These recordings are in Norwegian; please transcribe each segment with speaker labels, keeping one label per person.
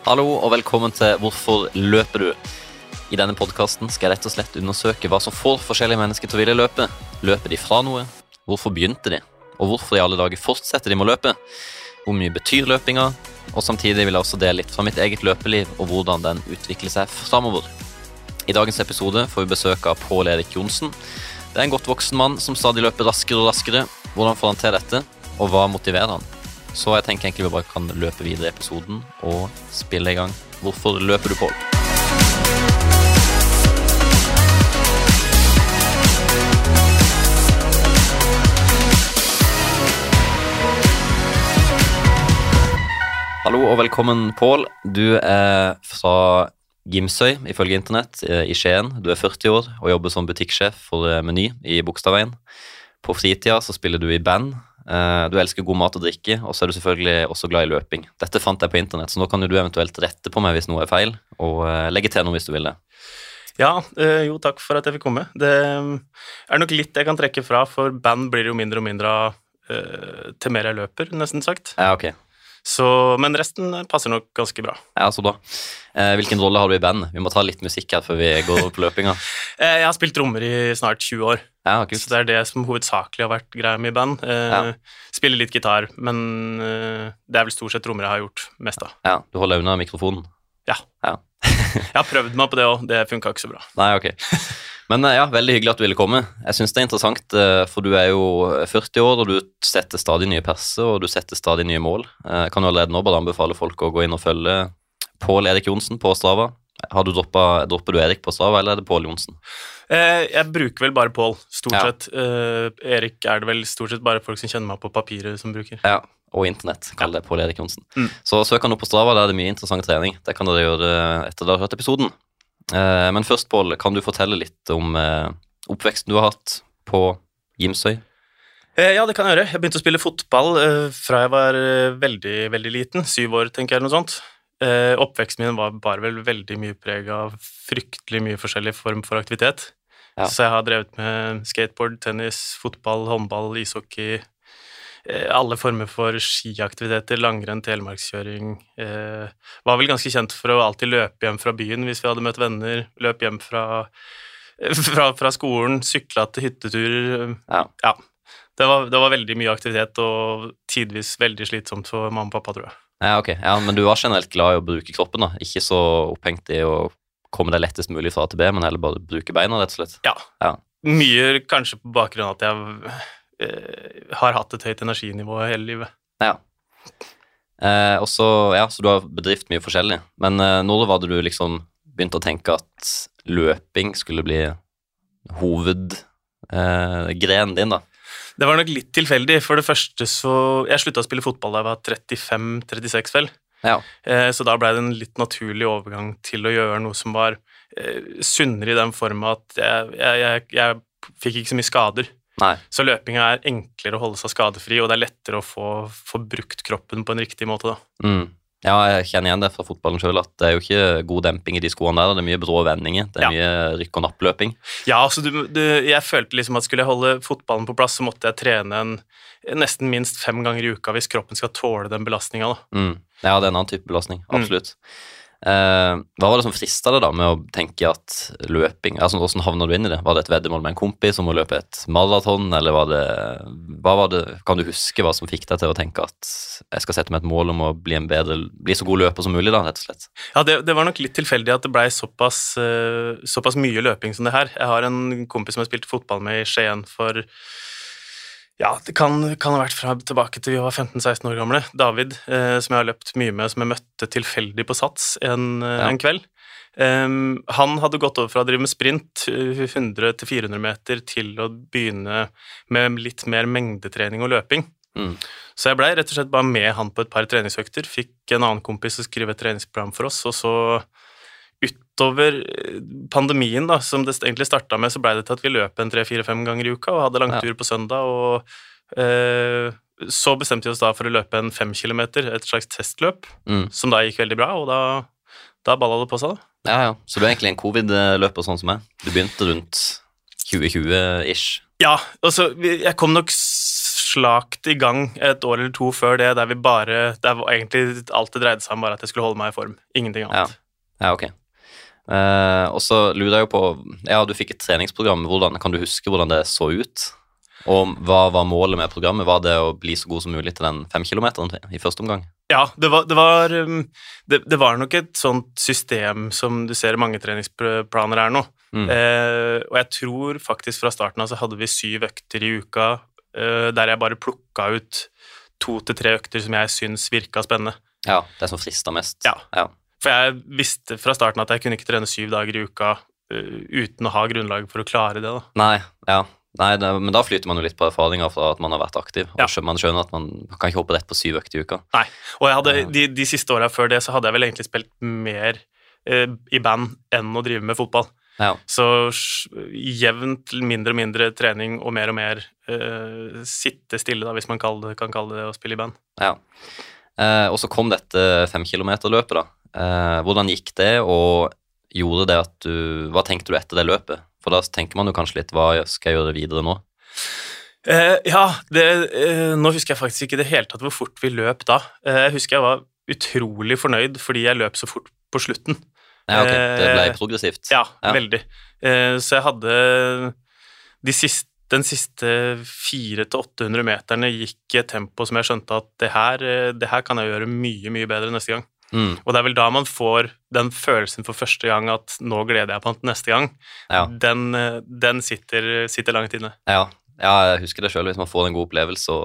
Speaker 1: Hallo og velkommen til Hvorfor løper du? I denne podkasten skal jeg rett og slett undersøke hva som får forskjellige mennesker til å ville løpe. Løper de fra noe? Hvorfor begynte de? Og hvorfor i alle dager fortsetter de med å løpe? Hvor mye betyr løpinga? Og samtidig vil jeg også dele litt fra mitt eget løpeliv og hvordan den utvikler seg framover. I dagens episode får vi besøk av Pål Erik Johnsen. Det er en godt voksen mann som stadig løper raskere og raskere. Hvordan får han til dette, og hva motiverer han? Så jeg tenker egentlig vi bare kan løpe videre i episoden og spille i gang. Hvorfor løper du, Pål? Hallo og velkommen, Pål. Du er fra Gimsøy, ifølge internett, eh, i Skien. Du er 40 år og jobber som butikksjef for eh, Meny i Bogstadveien. På fritida så spiller du i band. Eh, Du elsker god mat og drikke, og så er du selvfølgelig også glad i løping. Dette fant jeg på internett, så nå kan du eventuelt rette på meg hvis noe er feil, og eh, legge til noe hvis du vil det.
Speaker 2: Ja, eh, jo, takk for at jeg fikk komme. Det er nok litt jeg kan trekke fra, for band blir jo mindre og mindre av til mer jeg løper, nesten sagt.
Speaker 1: Ja, ok.
Speaker 2: Så, men resten passer nok ganske bra.
Speaker 1: Ja, så bra. Eh, Hvilken rolle har du i band? Vi må ta litt musikk her før vi går over på løpinga.
Speaker 2: Jeg har spilt trommer i snart 20 år,
Speaker 1: Ja,
Speaker 2: så det er det som hovedsakelig har vært greia mi i band. Eh,
Speaker 1: Ja.
Speaker 2: Spiller litt gitar, men eh, det er vel stort sett trommer jeg har gjort mest av.
Speaker 1: Ja, du holder unna mikrofonen.
Speaker 2: Ja.
Speaker 1: Ja.
Speaker 2: Jeg har prøvd meg på det òg, det funka ikke så bra.
Speaker 1: Nei, ok. Men eh, ja, veldig hyggelig at du ville komme. Jeg syns det er interessant, eh, for du er jo 40 år, og du setter stadig nye perser, og du setter stadig nye mål. Eh, Jeg kan jo allerede nå bare anbefale folk å gå inn og følge Pål Erik Johnsen på Strava. Har du droppa, Dropper du Erik på Strava, eller er det Pål Johnsen?
Speaker 2: Eh, Jeg bruker vel bare Pål, stort
Speaker 1: Ja.
Speaker 2: sett. Eh, Erik er det vel stort sett bare folk som kjenner meg på papiret, som bruker.
Speaker 1: Ja, og internett. Kall det Pål Erik Johnsen.
Speaker 2: Mm.
Speaker 1: Så søk han opp på Strava, der er det mye interessant trening. Det kan dere gjøre etter dere har hørt episoden. Eh, Men først, Pål, kan du fortelle litt om eh, oppveksten du har hatt på Gimsøy?
Speaker 2: Eh, Ja, det kan jeg gjøre. Jeg begynte å spille fotball eh, fra jeg var veldig, veldig liten. Syv år, tenker jeg, eller noe sånt. Eh, oppveksten min var bare vel veldig mye preg av fryktelig mye forskjellig form for aktivitet.
Speaker 1: Ja.
Speaker 2: Så jeg har drevet med skateboard, tennis, fotball, håndball, ishockey. Eh, alle former for skiaktiviteter, langrenn, telemarkskjøring. Eh, var vel ganske kjent for å alltid løpe hjem fra byen hvis vi hadde møtt venner. Løp hjem fra, fra, fra skolen, sykla til hytteturer.
Speaker 1: Ja.
Speaker 2: Det var, det var veldig mye aktivitet og tidvis veldig slitsomt for mamma og pappa, tror jeg.
Speaker 1: Ja, ok. Ja, Men du var generelt glad i å bruke kroppen, da? Ikke så opphengt i å komme deg lettest mulig fra A til B, men heller bare bruke beina, rett og slett?
Speaker 2: Ja.
Speaker 1: Ja.
Speaker 2: Mye kanskje på bakgrunn av at jeg eh, har hatt et høyt energinivå hele livet.
Speaker 1: Ja. Eh, også, ja, så du har bedrift mye forskjellig. Men eh, når var det du liksom begynte å tenke at løping skulle bli hovedgrenen eh, din, da?
Speaker 2: Det var nok litt tilfeldig. For det første så Jeg slutta å spille fotball da jeg var 35-36, vel.
Speaker 1: Ja.
Speaker 2: Eh, Så da blei det en litt naturlig overgang til å gjøre noe som var eh, sunnere i den form at jeg, jeg, jeg, jeg fikk ikke så mye skader.
Speaker 1: Nei.
Speaker 2: Så løpinga er enklere å holde seg skadefri, og det er lettere å få, få brukt kroppen på en riktig måte. da.
Speaker 1: Mm. Ja, jeg kjenner igjen det fra fotballen sjøl, at det er jo ikke god demping i de skoene der. Det er mye brå vendinger, det er mye rykk og napp-løping.
Speaker 2: Ja, altså du, du, jeg følte liksom at skulle jeg holde fotballen på plass, så måtte jeg trene en, nesten minst fem ganger i uka hvis kroppen skal tåle den belastninga.
Speaker 1: Mm. Ja, det er en annen type belastning.
Speaker 2: Mm.
Speaker 1: Eh, hva var det som frista deg da med å tenke at løping altså Hvordan havna du inn i det? Var det et veddemål med en kompis om å løpe et maraton, eller var det, hva var det Kan du huske hva som fikk deg til å tenke at jeg skal sette meg et mål om å bli bedre Bli så god løper som mulig, da, rett og slett?
Speaker 2: Ja, det, det var nok litt tilfeldig at det blei såpass, eh, såpass mye løping som det her. Jeg har en kompis som jeg spilte fotball med i Skien for ja, det kan, kan ha vært fra tilbake til vi var 15-16 år gamle. David, eh, som jeg har løpt mye med, som jeg møtte tilfeldig på Sats en, eh,
Speaker 1: Ja.
Speaker 2: en kveld. Um, han hadde gått over fra å drive med sprint, eh, 100 til 400 meter, til å begynne med litt mer mengdetrening og løping.
Speaker 1: Mm.
Speaker 2: Så jeg blei rett og slett bare med han på et par treningsøkter. Fikk en annen kompis å skrive et treningsprogram for oss, og så utover eh, pandemien, da, som det egentlig starta med, så blei det til at vi løp en tre-fire-fem ganger i uka og hadde langtur på søndag. og eh, så bestemte vi oss da for å løpe en fem kilometer, et slags testløp,
Speaker 1: Mm.
Speaker 2: som da gikk veldig bra, og da, da balla det på seg, da.
Speaker 1: Ja, ja. Så du er egentlig en covid-løper sånn som meg? Du begynte rundt 2020-ish?
Speaker 2: Ja, altså, jeg kom nok slakt i gang et år eller to før det, der vi bare Der egentlig alt det dreide seg om, bare at jeg skulle holde meg i form. Ingenting
Speaker 1: Ja,
Speaker 2: annet.
Speaker 1: ja ok. Eh, og så lurer jeg jo på Ja, du fikk et treningsprogram. Hvordan, kan du huske hvordan det så ut? Og hva var målet med programmet? Var det å bli så god som mulig til den femkilometeren i første omgang?
Speaker 2: Ja, det var, det, var, um, det, det var nok et sånt system som du ser mange treningsplaner er nå.
Speaker 1: Mm.
Speaker 2: Eh, og jeg tror faktisk fra starten av så hadde vi syv økter i uka eh, der jeg bare plukka ut to til tre økter som jeg syns virka spennende.
Speaker 1: Ja, det som frista mest.
Speaker 2: Ja.
Speaker 1: ja.
Speaker 2: For jeg visste fra starten at jeg kunne ikke trene syv dager i uka uh, uten å ha grunnlag for å klare det. da.
Speaker 1: Nei, ja. Nei, det, men da flyter man jo litt på erfaringer fra at man har vært aktiv.
Speaker 2: Ja.
Speaker 1: og man skjønner at man, kan ikke hoppe rett på syv økter i uka.
Speaker 2: Nei, Og hadde, de, de siste åra før det så hadde jeg vel egentlig spilt mer eh, i band enn å drive med fotball.
Speaker 1: Ja.
Speaker 2: Så jevnt mindre og mindre trening og mer og mer eh, sitte stille, da, hvis man kaller det, kan kalle det å spille i band.
Speaker 1: ja. Eh, og så kom dette femkilometerløpet, da. Eh, hvordan gikk det, og gjorde det at du Hva tenkte du etter det løpet? For da tenker man jo kanskje litt hva skal jeg gjøre videre nå?
Speaker 2: Eh, ja, det, eh, nå husker jeg faktisk ikke i det hele tatt hvor fort vi løp da. Eh, jeg husker jeg var utrolig fornøyd fordi jeg løp så fort på slutten.
Speaker 1: Ja, ok, Det ble
Speaker 2: Eh,
Speaker 1: progressivt.
Speaker 2: Ja,
Speaker 1: Ja.
Speaker 2: veldig. Eh, så jeg hadde de siste, Den siste 400-800 meterne gikk i et tempo som jeg skjønte at det her, det her kan jeg gjøre mye, mye bedre neste gang.
Speaker 1: Mm,
Speaker 2: Og det er vel da man får den følelsen for første gang at nå gleder jeg meg til neste gang.
Speaker 1: ja.
Speaker 2: Den, eh, den sitter, sitter langt inne.
Speaker 1: Ja, ja, jeg husker det sjøl. Hvis man får en god opplevelse, så,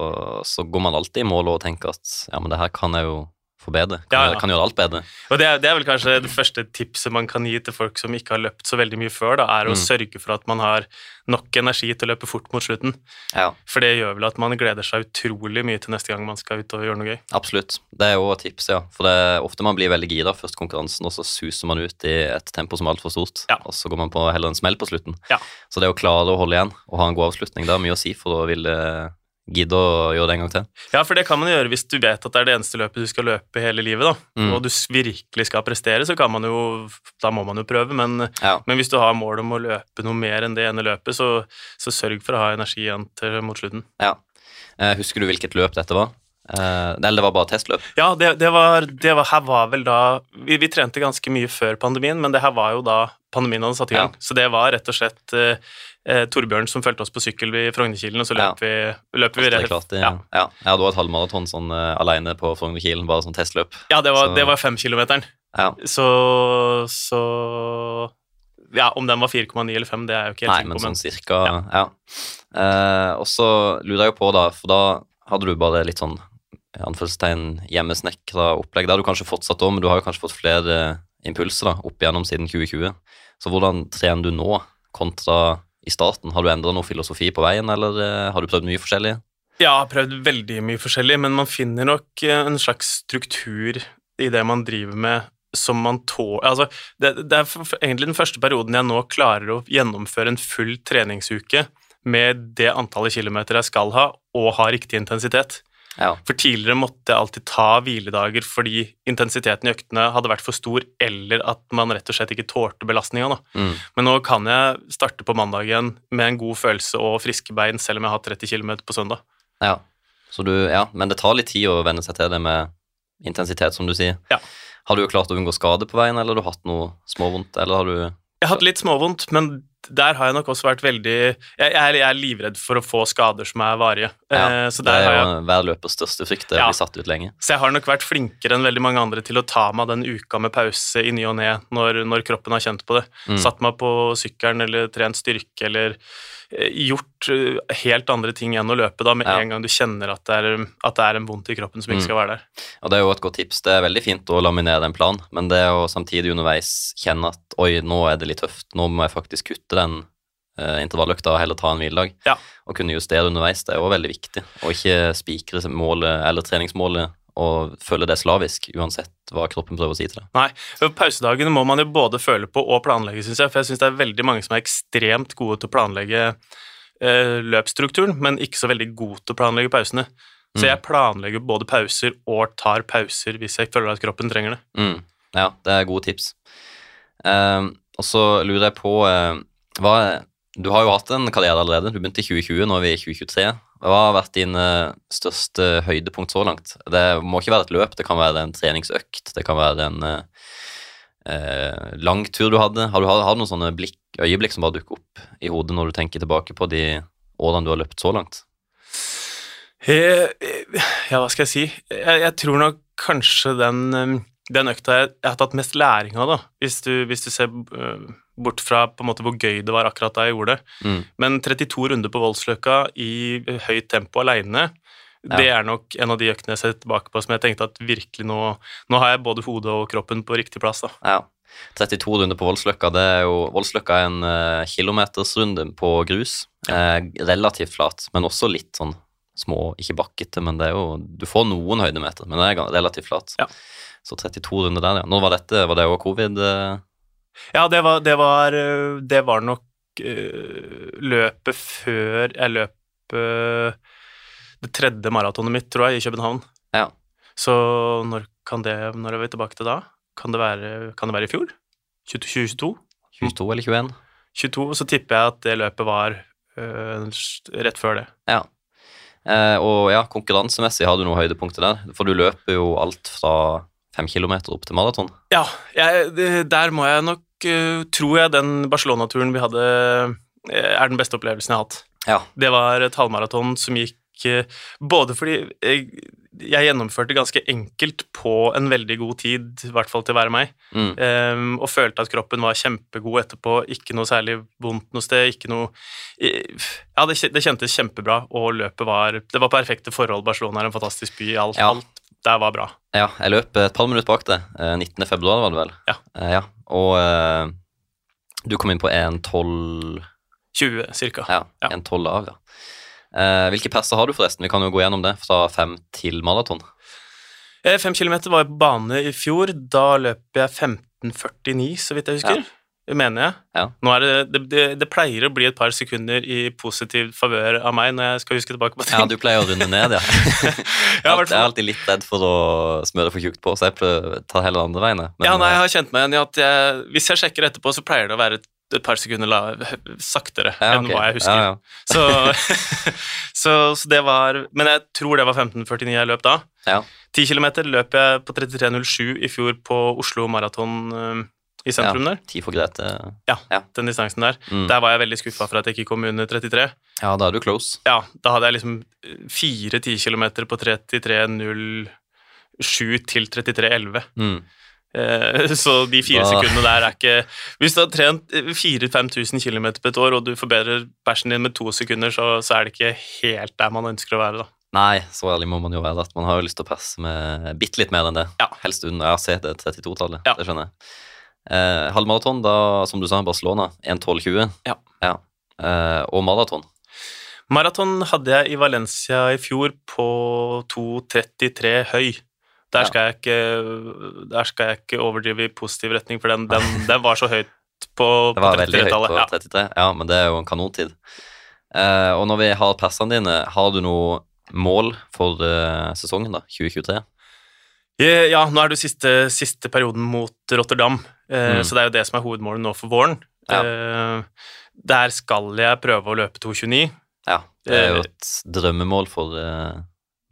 Speaker 1: så går man alltid i mål og tenker at ja, men det her kan jeg jo forbedre. Kan,
Speaker 2: Ja, ja.
Speaker 1: Kan gjøre alt bedre.
Speaker 2: Og det er, det er vel kanskje det første tipset man kan gi til folk som ikke har løpt så veldig mye før, da, er å
Speaker 1: Mm.
Speaker 2: sørge for at man har nok energi til å løpe fort mot slutten.
Speaker 1: Ja,
Speaker 2: For det gjør vel at man gleder seg utrolig mye til neste gang man skal ut og gjøre noe gøy.
Speaker 1: absolutt. Det er jo et tips, ja. For det er ofte man blir veldig gira først konkurransen, og så suser man ut i et tempo som er altfor stort. Og så går man på heller en smell på slutten.
Speaker 2: Ja.
Speaker 1: Så det å klare å holde igjen og ha en god avslutning, det har mye å si for å ville gidde å gjøre det en gang til.
Speaker 2: Ja, for det kan man gjøre hvis du vet at det er det eneste løpet du skal løpe hele livet, da.
Speaker 1: Mm.
Speaker 2: Og du virkelig skal prestere, så kan man jo Da må man jo prøve, men,
Speaker 1: Ja.
Speaker 2: men hvis du har mål om å løpe noe mer enn det ene løpet, så, så sørg for å ha energi igjen til mot slutten.
Speaker 1: ja. Eh, husker du hvilket løp dette var? Eh, eller det var bare testløp?
Speaker 2: Ja, det, det, var, det var Her var vel da vi, vi trente ganske mye før pandemien, men det her var jo da pandemien hadde satt i gang.
Speaker 1: Ja.
Speaker 2: Så det var rett og slett eh, eh, Torbjørn som fulgte oss på sykkel ved Frognerkilen, og så
Speaker 1: Ja.
Speaker 2: løp vi, løp vi rett
Speaker 1: klart,
Speaker 2: ja.
Speaker 1: ja. Jeg hadde også et halvmaraton sånn uh, aleine på Frognerkilen, bare sånn testløp.
Speaker 2: ja, det var,
Speaker 1: Så-
Speaker 2: det var femkilometeren.
Speaker 1: Ja.
Speaker 2: Så, så Ja, om den var 4,9 eller 5, det er jo ikke helt
Speaker 1: Nei,
Speaker 2: sikker
Speaker 1: men
Speaker 2: på, men
Speaker 1: sånn cirka, ja. Eh, og så lurer jeg jo på, da, for da hadde du bare litt sånn i anførselstegn hjemmesnekra opplegg. Det har du kanskje fortsatt òg, men du har jo kanskje fått flere impulser da, opp igjennom siden 2020. Så hvordan trener du nå kontra i starten? Har du endra noe filosofi på veien, eller eh, har du prøvd mye forskjellig?
Speaker 2: Ja, jeg har prøvd veldig mye forskjellig, men man finner nok eh, en slags struktur i det man driver med som man tåler Altså, det, det er egentlig den første perioden jeg nå klarer å gjennomføre en full treningsuke med det antallet kilometer jeg skal ha, og ha riktig intensitet.
Speaker 1: Ja.
Speaker 2: For tidligere måtte jeg alltid ta hviledager fordi intensiteten i øktene hadde vært for stor, eller at man rett og slett ikke tålte belastninga.
Speaker 1: Mm.
Speaker 2: Men nå kan jeg starte på mandagen med en god følelse og friske bein, selv om jeg har 30 km på søndag.
Speaker 1: ja. Så du, ja. Men det tar litt tid å venne seg til det med intensitet, som du sier.
Speaker 2: Ja.
Speaker 1: Har du klart å unngå skade på veien, eller har du hatt noe småvondt, eller har du
Speaker 2: Jeg har hatt litt småvondt, men der har jeg nok også vært veldig Jeg, jeg, er, livredd for å få skader som er varige.
Speaker 1: Ja,
Speaker 2: så der
Speaker 1: Det
Speaker 2: er
Speaker 1: jo
Speaker 2: jeg,
Speaker 1: hver løpers største frykt, det
Speaker 2: Ja.
Speaker 1: satt ut lenge.
Speaker 2: så jeg har nok vært flinkere enn veldig mange andre til å ta meg den uka med pause i ny og ne når, når kroppen har kjent på det.
Speaker 1: Mm.
Speaker 2: Satt meg på sykkelen eller trent styrke eller eh, gjort eh, helt andre ting enn å løpe da, med
Speaker 1: Ja.
Speaker 2: en gang du kjenner at det, er, at det er en vondt i kroppen som
Speaker 1: Mm.
Speaker 2: ikke skal være der.
Speaker 1: Og det er jo et godt tips. Det er veldig fint å laminere en plan, men det å samtidig underveis kjenne at oi, nå er det litt tøft, nå må jeg faktisk kutte den eh, intervalløkta og heller ta en hviledag,
Speaker 2: Ja.
Speaker 1: og kunne justere underveis, det er jo veldig viktig. Og ikke spikre målet eller treningsmålet og føle det slavisk, uansett hva kroppen prøver å si til deg.
Speaker 2: Nei, Pausedagene må man jo både føle på og planlegge, syns jeg. For jeg syns det er veldig mange som er ekstremt gode til å planlegge eh, løpsstrukturen, men ikke så veldig gode til å planlegge pausene. Så
Speaker 1: Mm.
Speaker 2: jeg planlegger både pauser og tar pauser hvis jeg føler at kroppen trenger det.
Speaker 1: Mm. Ja, det er gode tips. Eh, og så lurer jeg på eh, hva er Du har jo hatt en karriere allerede. Du begynte i 2020, nå er vi i 2023. Hva har vært din eh, største høydepunkt så langt? Det må ikke være et løp, det kan være en treningsøkt, det kan være en eh, eh lang tur du hadde. Har du hatt noen sånne blikk, øyeblikk som bare dukker opp i hodet når du tenker tilbake på de årene du har løpt så langt?
Speaker 2: Ja, hva skal jeg si? Jeg, jeg tror nok kanskje den den økta jeg, jeg, har tatt mest læring av, da, hvis du, hvis du ser bort fra på en måte hvor gøy det var akkurat da jeg gjorde det. Mm. Men 32 runder på Voldsløkka i høyt tempo aleine, ja. det er nok en av de øktene jeg ser tilbake på som jeg tenkte at virkelig nå Nå har jeg både hodet og kroppen på riktig plass, da.
Speaker 1: Ja. 32 runder på Voldsløkka, det er jo Voldsløkka er en uh, kilometersrunde på grus. Ja. Eh, relativt flat, men også litt sånn små, ikke bakkete, men det er jo Du får noen høydemeter, men det er relativt flat. Ja. Så 32 runder der, ja. Når var dette? Var det òg covid? Eh?
Speaker 2: Ja, det var, det var, det var nok uh, løpet før jeg løp uh, det tredje maratonet mitt, tror jeg, i København.
Speaker 1: Ja.
Speaker 2: Så når kan det Når er vi tilbake til da? Kan det være, kan det være i fjor? 2022?
Speaker 1: 22 eller 21?
Speaker 2: 22, så tipper jeg at det løpet var uh, rett før det.
Speaker 1: Ja. Eh, og ja, konkurransemessig har du noen høydepunkter der, for du løper jo alt fra fem kilometer opp til maraton?
Speaker 2: Ja, jeg, der må jeg nok Tror jeg den Barcelona-turen vi hadde, uh, er den beste opplevelsen jeg har hatt.
Speaker 1: Ja.
Speaker 2: Det var et halvmaraton som gikk uh, både fordi jeg, jeg, gjennomførte ganske enkelt på en veldig god tid, i hvert fall til å være meg, mm. um, og følte at kroppen var kjempegod etterpå. Ikke noe særlig vondt noe sted. ikke noe Ja, det, det kjentes kjempebra, og løpet var Det var perfekte forhold. Barcelona er en fantastisk by. Alt, ja. alt det var bra.
Speaker 1: Ja, jeg løp et par minutter bak det. 19. Eh, februar var det vel?
Speaker 2: Ja.
Speaker 1: Eh, ja. Og eh, du kom inn på 1,12
Speaker 2: 20 cirka.
Speaker 1: Ja, ja. 1,12 av, ja. Eh, hvilke perser har du, forresten? Vi kan jo gå gjennom det fra fem til maraton.
Speaker 2: Fem kilometer var jeg på bane i fjor. Da løp jeg 15,49, så vidt jeg husker. Ja mener jeg.
Speaker 1: Ja.
Speaker 2: Er det, det, det, pleier å bli et par sekunder i positiv favør av meg når jeg skal huske tilbake på ting.
Speaker 1: Ja, du pleier å runde ned, ja. jeg er alltid litt redd for å smøre for tjukt på, så jeg prøver, tar heller andre veiene.
Speaker 2: Men, ja, nei, jeg har kjent meg igjen i at jeg, hvis jeg sjekker etterpå, så pleier det å være et, et par sekunder la, saktere ja, okay. enn hva jeg husker.
Speaker 1: Ja,
Speaker 2: så, så, så, det var Men jeg tror det var 15,49 jeg løp da.
Speaker 1: Ja.
Speaker 2: 10 km løp jeg på 33,07 i fjor på Oslo Maraton i sentrum der.
Speaker 1: Ti for Grete.
Speaker 2: Ja, den distansen der. Mm. Der var jeg veldig skuffa for at jeg ikke kom under 33.
Speaker 1: Ja, da er du close.
Speaker 2: Ja, da hadde jeg liksom fire 10 km på 33,07 til 33,11. Mm. Eh, så de fire sekundene der er ikke Hvis du har trent 4000-5000 km på et år, og du forbedrer bæsjen din med to sekunder, så, så, er det ikke helt der man ønsker å være, da.
Speaker 1: Nei, så ærlig må man jo være at man har jo lyst til å passe med bitte litt mer enn det.
Speaker 2: Ja.
Speaker 1: Helst under RC det 32-tallet.
Speaker 2: Ja.
Speaker 1: Det skjønner jeg. Eh, halvmaraton, da, som du sa, Barcelona, 1.12,20.
Speaker 2: Ja.
Speaker 1: ja. Eh, og maraton?
Speaker 2: Maraton hadde jeg i Valencia i fjor på 2.33 høy. Der skal, ja. ikke, der skal, jeg ikke, overdrive i positiv retning, for den, den, den var så høyt på,
Speaker 1: det var på 33-tallet. Ja. 33, ja, men det er jo en kanontid. Eh, og når vi har persene dine, har du noe mål for eh, sesongen, da, 2023?
Speaker 2: Ja, nå er det jo siste, siste perioden mot Rotterdam, eh, mm. så det er jo det som er hovedmålet nå for våren. Ja. Eh, der skal jeg prøve å løpe 2,29.
Speaker 1: Ja, det er jo eh, et drømmemål for eh,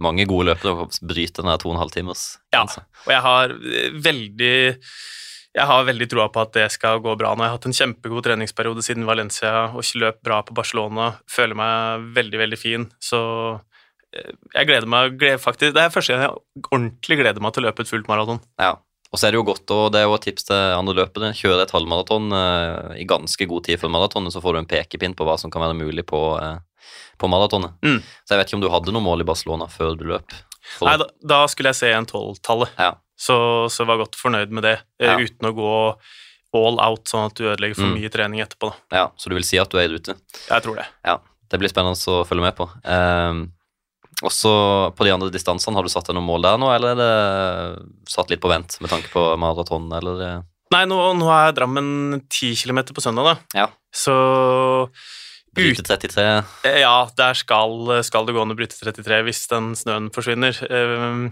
Speaker 1: mange gode løpere å bryte den 2,5 timers.
Speaker 2: Ja, og jeg har eh, veldig jeg har veldig troa på at det skal gå bra. Nå jeg har hatt en kjempegod treningsperiode siden Valencia og løp bra på Barcelona. Føler meg veldig, veldig fin. Så jeg gleder meg gleder faktisk, Det er første gang jeg ordentlig gleder meg til å løpe et fullt maraton.
Speaker 1: Ja, og så er det jo godt, og det er jo et tips til andre løpere. Kjøre et halvmaraton eh, i ganske god tid før maratonet, så får du en pekepinn på hva som kan være mulig på, eh, på maratonet.
Speaker 2: Mm.
Speaker 1: Så jeg vet ikke om du hadde noe mål i Barcelona før du løp?
Speaker 2: For... Nei, da, da, skulle jeg se en tolvtallet,
Speaker 1: ja.
Speaker 2: så, så var jeg godt fornøyd med det, eh, ja. uten å gå all out, sånn at du ødelegger for mm. mye trening etterpå. Da.
Speaker 1: Ja, Så du vil si at du er i rute?
Speaker 2: Jeg tror det.
Speaker 1: Ja, Det blir spennende å følge med på. Um, og så på de andre distansene, har du satt deg noen mål der nå, eller er det satt litt på vent med tanke på maraton, eller?
Speaker 2: Nei, nå, nå er Drammen 10 km på søndag, da.
Speaker 1: Ja.
Speaker 2: Så
Speaker 1: Bryte 33?
Speaker 2: Eh, ja, der skal, skal det gå an å bryte 33 hvis den snøen forsvinner. Ehm,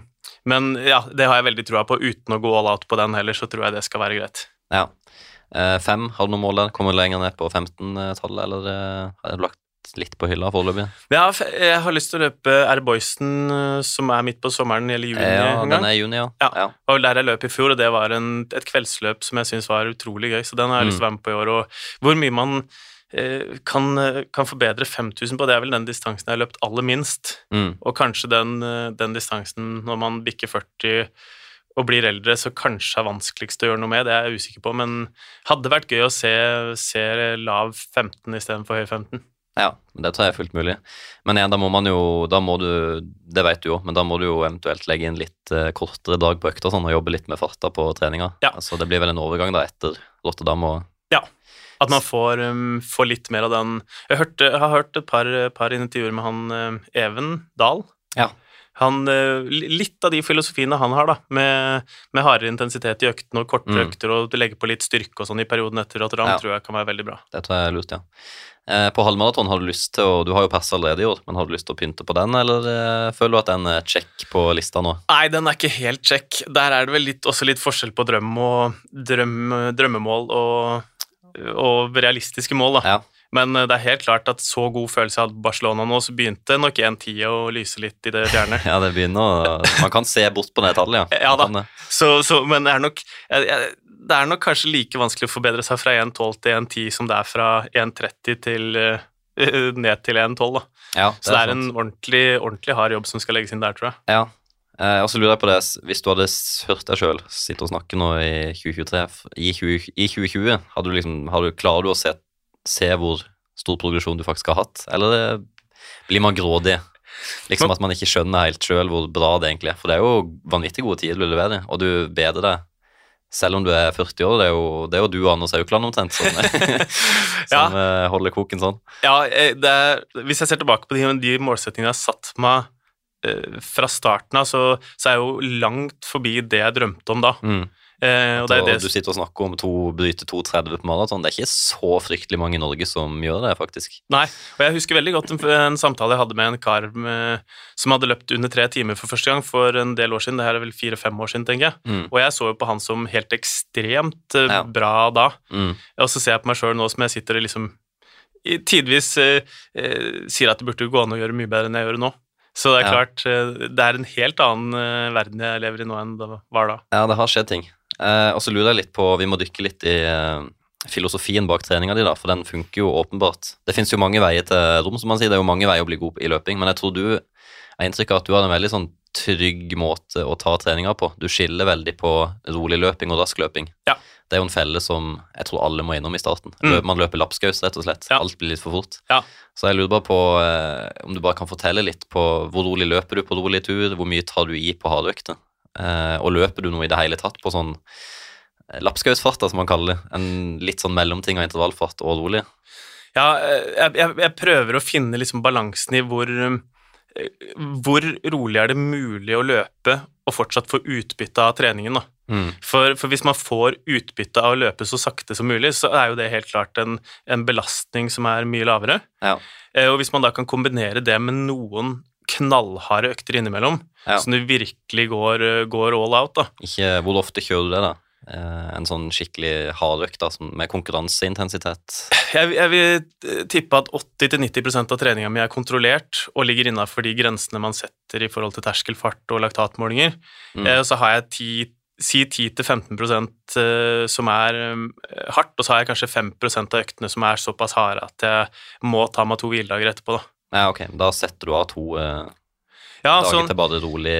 Speaker 2: men ja, det har jeg veldig trua på. Uten å gå all out på den heller, så tror jeg det skal være greit.
Speaker 1: Ja. Eh, fem, har du noen mål der? Kommer du lenger ned på 15-tallet, eller eh, har du lagt litt på hylla foreløpig?
Speaker 2: Ja, jeg har lyst til å løpe Air Boysen, eh, som er midt på sommeren, eller juni
Speaker 1: Ja,
Speaker 2: en
Speaker 1: den er juni, ja.
Speaker 2: Ja.
Speaker 1: ja.
Speaker 2: Vel der jeg løp i fjor, og det var en, et kveldsløp som jeg syns var utrolig gøy, så den har jeg lyst til å være med på i år. Og hvor mye man eh, kan, eh, kan forbedre 5000 på, det er vel den distansen jeg har løpt aller minst.
Speaker 1: Mm.
Speaker 2: Og kanskje den, eh, den distansen når man bikker 40 og blir eldre, så kanskje er vanskeligst å gjøre noe med, det er jeg usikker på, men hadde vært gøy å se, se lav 15 istedenfor høy 15.
Speaker 1: Ja, men det tror jeg er fullt mulig. Men igjen, da må man jo da må du, Det vet du jo, men da må du jo eventuelt legge inn litt eh, kortere dag på økta sånn, og jobbe litt med farta på treninga.
Speaker 2: Ja.
Speaker 1: Altså, det blir vel en overgang da etter Rotterdam og
Speaker 2: At man får, um, får litt mer av den Jeg, hørte, jeg har hørt et par, par intervjuer med han um, Even Dahl.
Speaker 1: Ja.
Speaker 2: Han, uh, litt av de filosofiene han har, da, med, med hardere intensitet i øktene og kortere
Speaker 1: Mm.
Speaker 2: økter, og du legger på litt styrke og sånn i perioden etter Rotterdam,
Speaker 1: Ja.
Speaker 2: tror jeg kan være veldig bra.
Speaker 1: Det tror jeg er lurt, ja. Eh, på halvmaraton har du lyst til å Du har jo persa allerede i år, men har du lyst til å pynte på den, eller eh, føler du at den er check på lista nå?
Speaker 2: Nei, den er ikke helt check. Der er det vel litt, også litt forskjell på drøm og drøm, drømmemål og, og realistiske mål, da.
Speaker 1: Ja.
Speaker 2: Men eh, det er helt klart at så god følelse hadde Barcelona nå, så begynte nok 1-10 å lyse litt i det fjerne.
Speaker 1: Ja, det begynner å Man kan se bort på det tallet, ja.
Speaker 2: Ja da.
Speaker 1: Det.
Speaker 2: Så, så, men det er, nok, det er nok kanskje like vanskelig å forbedre seg fra 1.12 til 1.10 som det er fra 1.30 til eh, ned til 1.12. da.
Speaker 1: Ja,
Speaker 2: Så det er
Speaker 1: sant.
Speaker 2: en ordentlig, ordentlig hard jobb som skal legges inn der, tror jeg.
Speaker 1: Ja. Eh, og så lurer jeg på det, hvis du hadde hørt deg sjøl sitte og snakke nå i 2023 I, 20, i 2020, hadde du liksom, hadde, du, klarer du å se, se hvor stor progresjon du faktisk har hatt, eller blir man grådig? Liksom at man ikke skjønner helt sjøl hvor bra det egentlig er. For det er jo vanvittig gode tider du leverer, og du bedrer deg selv om du er 40 år. Det er jo, det er jo du og Anders Aukland omtrent som, som eh, holder koken sånn.
Speaker 2: Ja, eh, det er, Hvis jeg ser tilbake på de, de målsettingene jeg har satt meg eh, fra starten av, så, så er jeg jo langt forbi det jeg drømte om da.
Speaker 1: Mm.
Speaker 2: Eh, det det
Speaker 1: du sitter og snakker om to bryte 2,30 på maraton. Det er ikke så fryktelig mange i Norge som gjør det, faktisk.
Speaker 2: Nei, og jeg husker veldig godt en, en samtale jeg hadde med en kar med, som hadde løpt under tre timer for første gang for en del år siden. Det her er vel fire-fem år siden, tenker jeg.
Speaker 1: Mm.
Speaker 2: Og jeg så jo på han som helt ekstremt eh,
Speaker 1: Ja.
Speaker 2: bra da.
Speaker 1: Mm.
Speaker 2: Og så ser jeg på meg sjøl nå som jeg sitter og liksom tidvis eh, eh, sier at det burde gå an å gjøre mye bedre enn jeg gjør nå. Så det er
Speaker 1: Ja.
Speaker 2: klart, det er en helt annen verden jeg lever i nå enn det var da.
Speaker 1: Ja, det har skjedd ting. Eh, og så lurer jeg litt på Vi må dykke litt i eh, filosofien bak treninga di, da, for den funker jo åpenbart. Det fins jo mange veier til rom, som man sier. Det er jo mange veier å bli god i løping, men jeg tror du har inntrykk av at du har en veldig sånn trygg måte å ta treninga på. Du skiller veldig på rolig løping og rask løping.
Speaker 2: Ja.
Speaker 1: Det er jo en felle som jeg tror alle må innom i starten.
Speaker 2: Mm.
Speaker 1: Man løper lapskaus, rett og slett.
Speaker 2: Ja.
Speaker 1: Alt blir litt for fort.
Speaker 2: Ja.
Speaker 1: Så jeg lurer bare på eh, om du bare kan fortelle litt på hvor rolig løper du på rolig tur, hvor mye tar du i på hardøkter, eh, og løper du noe i det hele tatt på sånn eh, lapskausfart, som man kaller det. En litt sånn mellomting av intervallfart og rolig.
Speaker 2: Ja, eh, jeg, jeg, jeg prøver å finne liksom balansen i hvor eh, Hvor rolig er det mulig å løpe og fortsatt få utbytte av treningen, da.
Speaker 1: Mm.
Speaker 2: For, for hvis man får utbytte av å løpe så sakte som mulig, så er jo det helt klart en, en belastning som er mye lavere.
Speaker 1: Ja.
Speaker 2: Eh, Og hvis man da kan kombinere det med noen knallharde økter innimellom,
Speaker 1: Ja.
Speaker 2: så du virkelig går, eh, går all out, da.
Speaker 1: Ikke, hvor ofte kjører du det, da? Eh, en sånn skikkelig hardøkt da, med konkurranseintensitet.
Speaker 2: Jeg, jeg vil eh, tippe at 80-90% av treninga mi er kontrollert og ligger innafor de grensene man setter i forhold til terskelfart og laktatmålinger.
Speaker 1: Mm.
Speaker 2: Eh, så har jeg 10, si 10-15 eh, som er hardt, og så har jeg kanskje 5 av øktene som er såpass harde at jeg må ta meg to hviledager etterpå. Da.
Speaker 1: Ja, ok. Da setter du av to eh,
Speaker 2: Ja,
Speaker 1: dager
Speaker 2: sånn,
Speaker 1: til bare rolig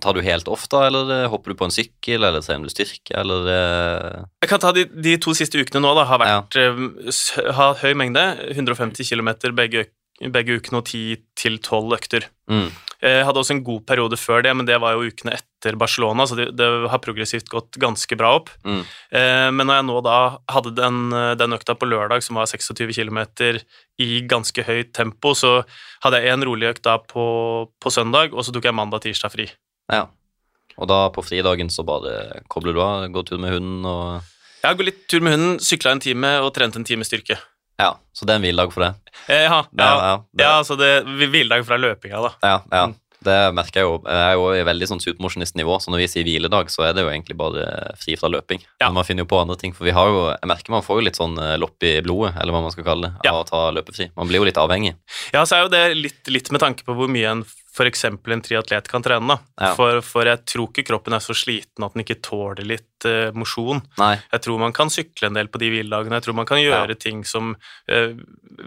Speaker 1: Tar du helt off, da, eller eh, hopper du på en sykkel, eller trener du styrke, eller eh,
Speaker 2: jeg kan ta de, de to siste ukene nå, da, har vært ja. s- har høy mengde. 150 km begge, begge ukene og 10-12 økter.
Speaker 1: mm,
Speaker 2: Jeg hadde også en god periode før det, men det var jo ukene etter Barcelona, så det, det har progressivt gått ganske bra opp.
Speaker 1: mm,
Speaker 2: Eh, Men når jeg nå da hadde den, eh, den økta på lørdag, som var 26 km i ganske høyt tempo, så hadde jeg en rolig økt da på, på søndag, og så tok jeg mandag og tirsdag fri.
Speaker 1: Ja. Og da på fridagen så bare kobler du av, går tur med hunden og
Speaker 2: Jeg går litt tur med hunden, sykla en time og trente en time styrke.
Speaker 1: Ja, så det er en hviledag for det?
Speaker 2: Eh, ja,
Speaker 1: Ja,
Speaker 2: ja,
Speaker 1: det-
Speaker 2: ja, så det hviledag fra løpinga, da.
Speaker 1: Ja, ja.
Speaker 2: Mm.
Speaker 1: det merker jeg jo. Jeg er jo i veldig sånn supermosjonistnivå, så når vi sier hviledag, så er det jo egentlig bare fri fra løping.
Speaker 2: Ja.
Speaker 1: Men man finner jo på andre ting, for vi har jo Jeg merker man får jo litt sånn eh, lopp i blodet, eller hva man skal kalle det,
Speaker 2: Ja.
Speaker 1: av å ta løpefri. Man blir jo litt avhengig.
Speaker 2: Ja, så er jo det litt, litt med tanke på hvor mye en f.eks. en triatlet kan trene.
Speaker 1: Ja.
Speaker 2: For, for jeg tror ikke kroppen er så sliten at den ikke tåler litt uh, mosjon. Jeg tror man kan sykle en del på de hviledagene. Jeg tror man kan gjøre ting som uh,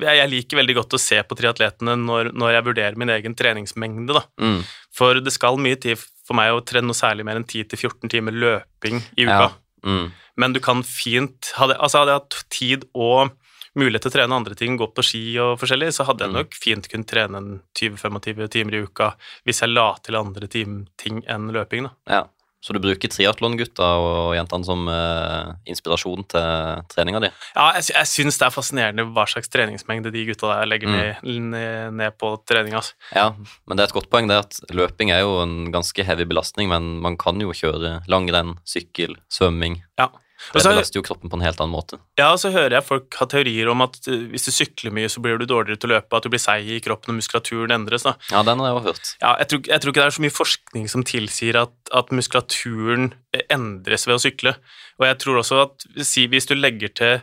Speaker 2: jeg, jeg liker veldig godt å se på triatletene når, når jeg vurderer min egen treningsmengde. da.
Speaker 1: Mm.
Speaker 2: For det skal mye tid for meg å trene noe særlig mer enn 10-14 timer løping i uka.
Speaker 1: Ja. Mm.
Speaker 2: Men du kan fint Hadde, altså hadde jeg hatt tid og mulighet til å trene andre ting, gå på ski og forskjellig, så hadde jeg
Speaker 1: Mm.
Speaker 2: nok fint kunnet trene 20-25 timer i uka hvis jeg la til andre ting enn løping. da.
Speaker 1: Ja. Så du bruker triatlongutta og jentene som eh, inspirasjon til treninga di?
Speaker 2: Ja, jeg, jeg syns det er fascinerende hva slags treningsmengde de gutta der legger
Speaker 1: Mm.
Speaker 2: ned, ned på treninga. Altså.
Speaker 1: Ja, men det er et godt poeng det at løping er jo en ganske heavy belastning, men man kan jo kjøre langrenn, sykkel, svømming.
Speaker 2: Ja.
Speaker 1: Det
Speaker 2: så,
Speaker 1: belaster jo kroppen på en helt annen måte.
Speaker 2: ja, og så hører jeg folk ha teorier om at eh, hvis du sykler mye, så blir du dårligere til å løpe, at du blir seig i kroppen og muskulaturen endres. da.
Speaker 1: Ja, den har jeg hørt.
Speaker 2: Ja, jeg tror, jeg tror ikke det er så mye forskning som tilsier at, at muskulaturen eh, endres ved å sykle. Og jeg tror også at si, hvis du legger til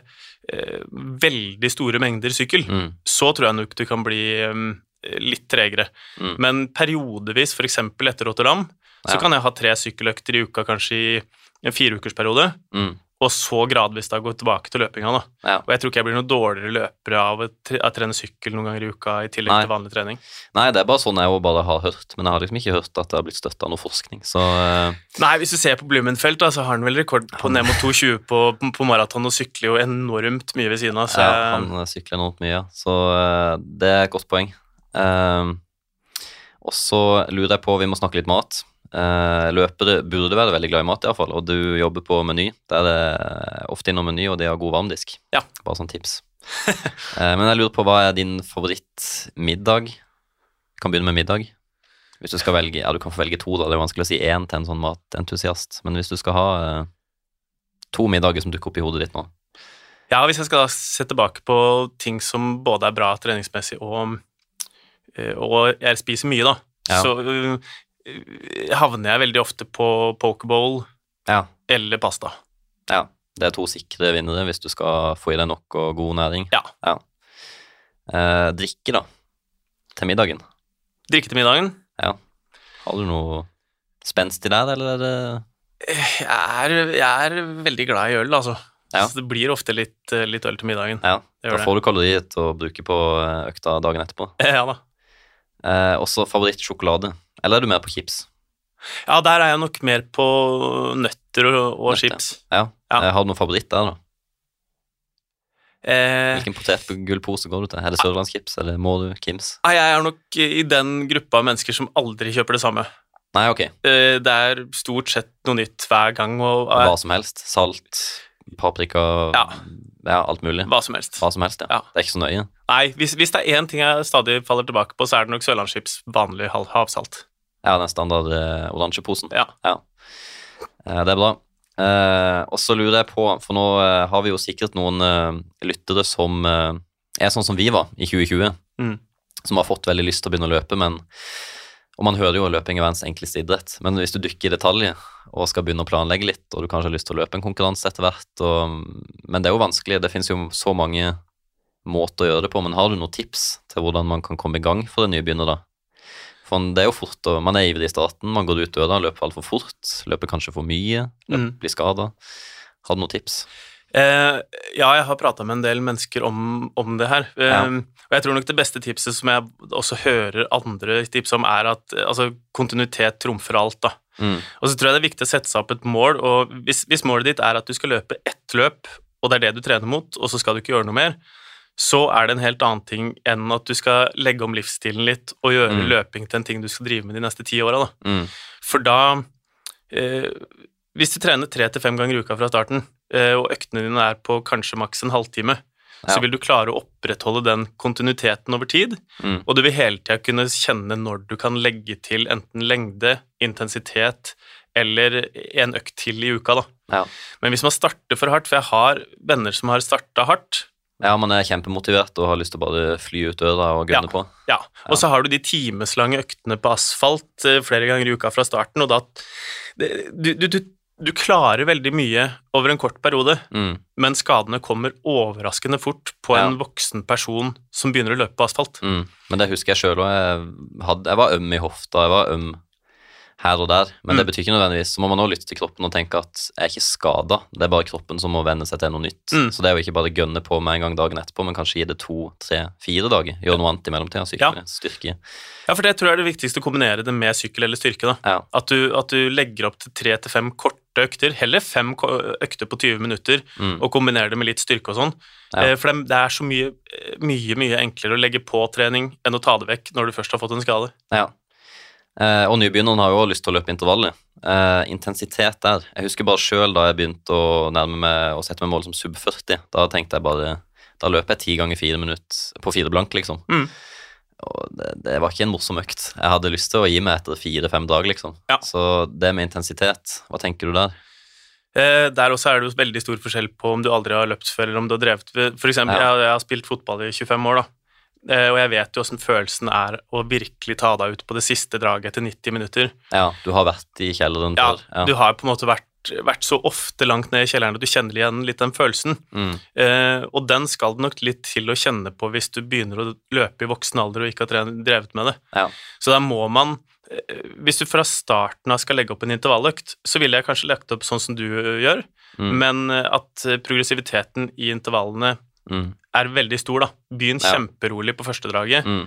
Speaker 2: eh, veldig store mengder sykkel,
Speaker 1: Mm.
Speaker 2: så tror jeg nok du kan bli eh, litt tregere.
Speaker 1: Mm.
Speaker 2: Men periodevis, f.eks. etter Rotterdam, så kan jeg ha tre sykkeløkter i uka, kanskje i en fireukersperiode,
Speaker 1: Mm.
Speaker 2: og så gradvis da gå tilbake til løpinga. da.
Speaker 1: Ja.
Speaker 2: Og jeg tror ikke jeg blir noe dårligere løpere av å trene sykkel noen ganger i uka i tillegg
Speaker 1: Nei.
Speaker 2: til vanlig trening.
Speaker 1: Nei, det er bare sånn jeg bare har hørt, men jeg har liksom ikke hørt at det har blitt støtta av noe forskning, så uh...
Speaker 2: Nei, hvis du ser på Blumenfelt, da, så har han vel rekord på ned mot 2,20 på, på maraton og sykler jo enormt mye ved siden av. Så
Speaker 1: ja, han sykler enormt mye, ja. så uh, det er et godt poeng. Uh, og så lurer jeg på, vi må snakke litt mat. Eh, løpere burde være veldig glad i mat, iallfall, og du jobber på Meny. Der er det ofte innom Meny, og de har god varmdisk.
Speaker 2: Ja.
Speaker 1: Bare sånn tips. Eh, men jeg lurer på, hva er din favorittmiddag? Vi kan begynne med middag. Hvis du skal velge, ja, du kan få velge to, da. Det er vanskelig å si én til en sånn matentusiast. Men hvis du skal ha eh, to middager som dukker opp i hodet ditt nå
Speaker 2: ja, hvis jeg skal se tilbake på ting som både er bra treningsmessig og, eh, og jeg spiser mye, da,
Speaker 1: Ja.
Speaker 2: så havner jeg veldig ofte på pokeball
Speaker 1: Ja.
Speaker 2: eller pasta.
Speaker 1: Ja, det er to sikre vinnere hvis du skal få i deg nok og god næring.
Speaker 2: Ja.
Speaker 1: Eh, drikke, da. Til middagen.
Speaker 2: Drikke til middagen. Ja.
Speaker 1: Har du noe spenstig der, eller er det
Speaker 2: Jeg er, jeg er veldig glad i øl, altså.
Speaker 1: Ja.
Speaker 2: Så det blir ofte litt, eh, litt øl til middagen.
Speaker 1: Ja, da får du kalorier til å bruke på eh, økta dagen etterpå.
Speaker 2: Ja da.
Speaker 1: Eh, også favorittsjokolade. Eller er du mer på chips?
Speaker 2: Ja, der er jeg nok mer på nøtter og, og chips.
Speaker 1: Ja.
Speaker 2: Ja.
Speaker 1: Eh, har du noen favoritt der, da?
Speaker 2: Eh,
Speaker 1: Hvilken potetgullpose går du til? Er det Sørlandschips, eller må du Kims?
Speaker 2: nei, jeg er nok i den gruppa av mennesker som aldri kjøper det samme.
Speaker 1: Nei, ok.
Speaker 2: Eh, det er stort sett noe nytt hver gang, og
Speaker 1: Hva
Speaker 2: eh,
Speaker 1: som helst. Salt, paprika
Speaker 2: Ja.
Speaker 1: ja, alt mulig.
Speaker 2: hva som helst.
Speaker 1: Hva som helst, ja.
Speaker 2: Ja.
Speaker 1: Det er ikke så nøye.
Speaker 2: Nei, hvis, hvis det er én ting jeg stadig faller tilbake på, så er det nok sørlandschips, vanlig havsalt.
Speaker 1: Ja, den standard uh, oransje posen.
Speaker 2: Ja.
Speaker 1: Uh, det er bra. Uh, og så lurer jeg på, for nå har vi jo sikkert noen lyttere som er sånn som vi var i 2020,
Speaker 2: Mm.
Speaker 1: som har fått veldig lyst til å begynne å løpe, men og man hører jo løping er verdens enkleste idrett, men hvis du dykker i detaljer og skal begynne å planlegge litt, og du kanskje har lyst til å løpe en konkurranse etter hvert, og, men det er jo vanskelig, det finnes jo så mange måter å gjøre det på, men har du noen tips til hvordan man kan komme i gang for en nybegynner da? For det er jo fort, og man er ivrig i starten, man går ut døra, løper altfor fort, løper kanskje for mye, løper,
Speaker 2: Mm.
Speaker 1: blir skada. Har du noen tips?
Speaker 2: Eh, ja, jeg har prata med en del mennesker om, om det her. Eh,
Speaker 1: Ja.
Speaker 2: Og jeg tror nok det beste tipset som jeg også hører andre tipse om, er at altså, kontinuitet trumfer alt. da.
Speaker 1: Mm.
Speaker 2: Og så tror jeg det er viktig å sette seg opp et mål, og hvis, hvis målet ditt er at du skal løpe ett løp, og det er det du trener mot, og så skal du ikke gjøre noe mer, så er det en helt annen ting enn at du skal legge om livsstilen litt og gjøre
Speaker 1: Mm.
Speaker 2: løping til en ting du skal drive med de neste ti åra.
Speaker 1: Mm.
Speaker 2: For da eh, Hvis du trener tre til fem ganger i uka fra starten, eh, og øktene dine er på kanskje maks en halvtime,
Speaker 1: Ja.
Speaker 2: så vil du klare å opprettholde den kontinuiteten over tid,
Speaker 1: Mm.
Speaker 2: og du vil hele tida kunne kjenne når du kan legge til enten lengde, intensitet eller en økt til i uka. da.
Speaker 1: Ja.
Speaker 2: Men hvis man starter for hardt, for jeg har venner som har starta hardt,
Speaker 1: Ja, man er kjempemotivert og har lyst til å bare fly ut døra og gunne
Speaker 2: Ja.
Speaker 1: på.
Speaker 2: Ja, og så har du de timeslange øktene på asfalt eh, flere ganger i uka fra starten, og da du, du, du, du klarer veldig mye over en kort periode,
Speaker 1: Mm.
Speaker 2: men skadene kommer overraskende fort på en voksen person som begynner å løpe på asfalt.
Speaker 1: Mm. Men det husker jeg sjøl òg. Jeg, jeg var øm i hofta, jeg var øm her og der. Men det
Speaker 2: Mm.
Speaker 1: betyr ikke nødvendigvis Så må man også lytte til kroppen og tenke at jeg er ikke skada. Det er bare kroppen som må venne seg til noe nytt.
Speaker 2: Mm.
Speaker 1: Så det er jo ikke bare gønne på med en gang dagen etterpå, men kanskje gi det to, tre, fire dager. Gjøre noe annet i mellomtida.
Speaker 2: Ja.
Speaker 1: Sykle, styrke.
Speaker 2: Ja, for det tror jeg er det viktigste å kombinere det med sykkel eller styrke. da.
Speaker 1: Ja.
Speaker 2: At du, at du legger opp til tre til fem korte økter, heller fem økter på 20 minutter,
Speaker 1: Mm.
Speaker 2: og kombinerer det med litt styrke og sånn.
Speaker 1: Ja.
Speaker 2: Eh, For det det er så mye, eh, mye, mye enklere å legge på trening enn å ta det vekk når du først har fått en skade.
Speaker 1: Ja. Eh, og nybegynneren har jo også lyst til å løpe intervaller. Eh, intensitet der. Jeg husker bare sjøl da jeg begynte å nærme meg å sette meg mål som sub 40. Da tenkte jeg bare Da løper jeg ti ganger fire minutter på fire blank, liksom.
Speaker 2: Mm.
Speaker 1: Og det, det var ikke en morsom økt. Jeg hadde lyst til å gi meg etter fire-fem dager, liksom.
Speaker 2: Ja.
Speaker 1: Så det med intensitet, hva tenker du der?
Speaker 2: Eh, Der også er det jo veldig stor forskjell på om du aldri har løpt før, eller om du har drevet For eksempel,
Speaker 1: Ja.
Speaker 2: jeg, jeg har spilt fotball i 25 år, da. Eh, Og jeg vet jo åssen følelsen er å virkelig ta deg ut på det siste draget etter 90 minutter.
Speaker 1: Ja, du har vært i kjelleren
Speaker 2: Ja.
Speaker 1: Ja.
Speaker 2: Du har på en måte vært, vært så ofte langt ned i kjelleren at du kjenner igjen litt den følelsen.
Speaker 1: Mm.
Speaker 2: Eh, og den skal det nok litt til å kjenne på hvis du begynner å løpe i voksen alder og ikke har drevet med det.
Speaker 1: Ja.
Speaker 2: Så da må man eh, Hvis du fra starten av skal legge opp en intervalløkt, så ville jeg kanskje lagt opp sånn som du eh, gjør,
Speaker 1: Mm.
Speaker 2: men at progressiviteten i intervallene
Speaker 1: Mm.
Speaker 2: er veldig stor, da. Begynn
Speaker 1: Ja.
Speaker 2: kjemperolig på første draget,
Speaker 1: Mm.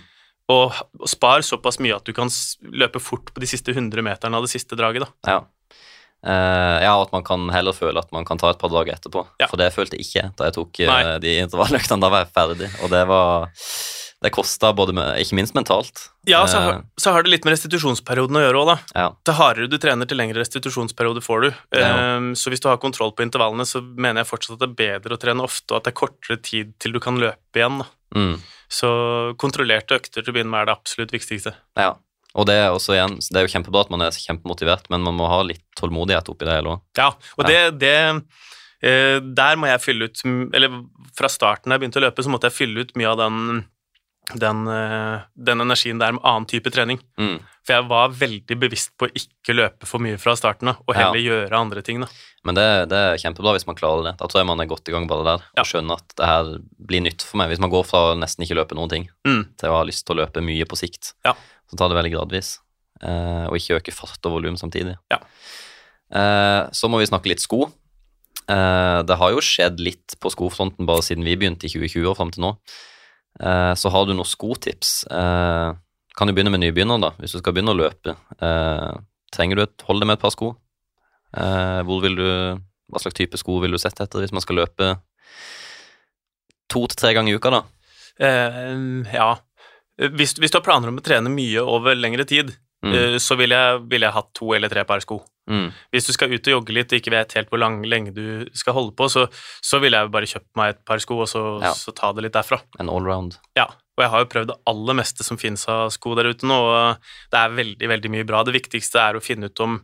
Speaker 2: og, og spar såpass mye at du kan løpe fort på de siste 100 meterne av det siste draget, da.
Speaker 1: Ja. Uh, ja, at man kan heller føle at man kan ta et par dager etterpå.
Speaker 2: Ja.
Speaker 1: For det følte jeg ikke da jeg tok
Speaker 2: uh,
Speaker 1: de intervalløktene. Da var jeg ferdig, og det var Det kosta både med, ikke minst mentalt.
Speaker 2: Ja, så,
Speaker 1: Eh,
Speaker 2: har- så har det litt med restitusjonsperioden å gjøre òg, da.
Speaker 1: ja.
Speaker 2: Til hardere du trener, til lengre restitusjonsperiode får du.
Speaker 1: Ja.
Speaker 2: Um, så hvis du har kontroll på intervallene, så mener jeg fortsatt at det er bedre å trene ofte, og at det er kortere tid til du kan løpe igjen. Da.
Speaker 1: Mm,
Speaker 2: Så kontrollerte økter til å begynne med er det absolutt viktigste.
Speaker 1: ja. Og det er også igjen Det er jo kjempebra at man er kjempemotivert, men man må ha litt tålmodighet oppi det hele òg.
Speaker 2: Ja, og
Speaker 1: Ja.
Speaker 2: det, det eh, Der må jeg fylle ut Eller fra starten da jeg begynte å løpe, så måtte jeg fylle ut mye av den den, eh, den energien der med annen type trening.
Speaker 1: Mm.
Speaker 2: For jeg var veldig bevisst på å ikke løpe for mye fra starten av, og heller gjøre andre ting. da.
Speaker 1: Men det, det er kjempebra hvis man klarer det. Da tror jeg man er godt i gang bare der.
Speaker 2: Ja.
Speaker 1: Og skjønner at det her blir nytt for meg. Hvis man går fra å nesten ikke løpe noen ting
Speaker 2: Mm.
Speaker 1: til å ha lyst til å løpe mye på sikt,
Speaker 2: Ja.
Speaker 1: så tar det veldig gradvis. Eh, og ikke øke fart og volum samtidig.
Speaker 2: Ja.
Speaker 1: Eh, så må vi snakke litt sko. Eh, det har jo skjedd litt på skofronten bare siden vi begynte i 2020 og fram til nå. Eh, så har du noen skotips? Eh, kan du begynne med nybegynner, da, hvis du skal begynne å løpe. Eh, trenger du et Hold deg med et par sko. Eh, du Hva slags type sko vil du sette etter hvis man skal løpe to til tre ganger i uka, da?
Speaker 2: Eh, ja. Hvis, hvis du har planer om å trene mye over lengre tid,
Speaker 1: Mm.
Speaker 2: eh, så ville jeg, vil jeg hatt to eller tre par sko.
Speaker 1: Mm.
Speaker 2: Hvis du skal ut og jogge litt og ikke vet helt hvor lang, lenge du skal holde på, så, så ville jeg bare kjøpt meg et par sko og så,
Speaker 1: Ja.
Speaker 2: så ta det litt derfra.
Speaker 1: En allround.
Speaker 2: Ja, og jeg har jo prøvd det aller meste som finnes av sko der ute nå, og det er veldig, veldig mye bra. Det viktigste er å finne ut om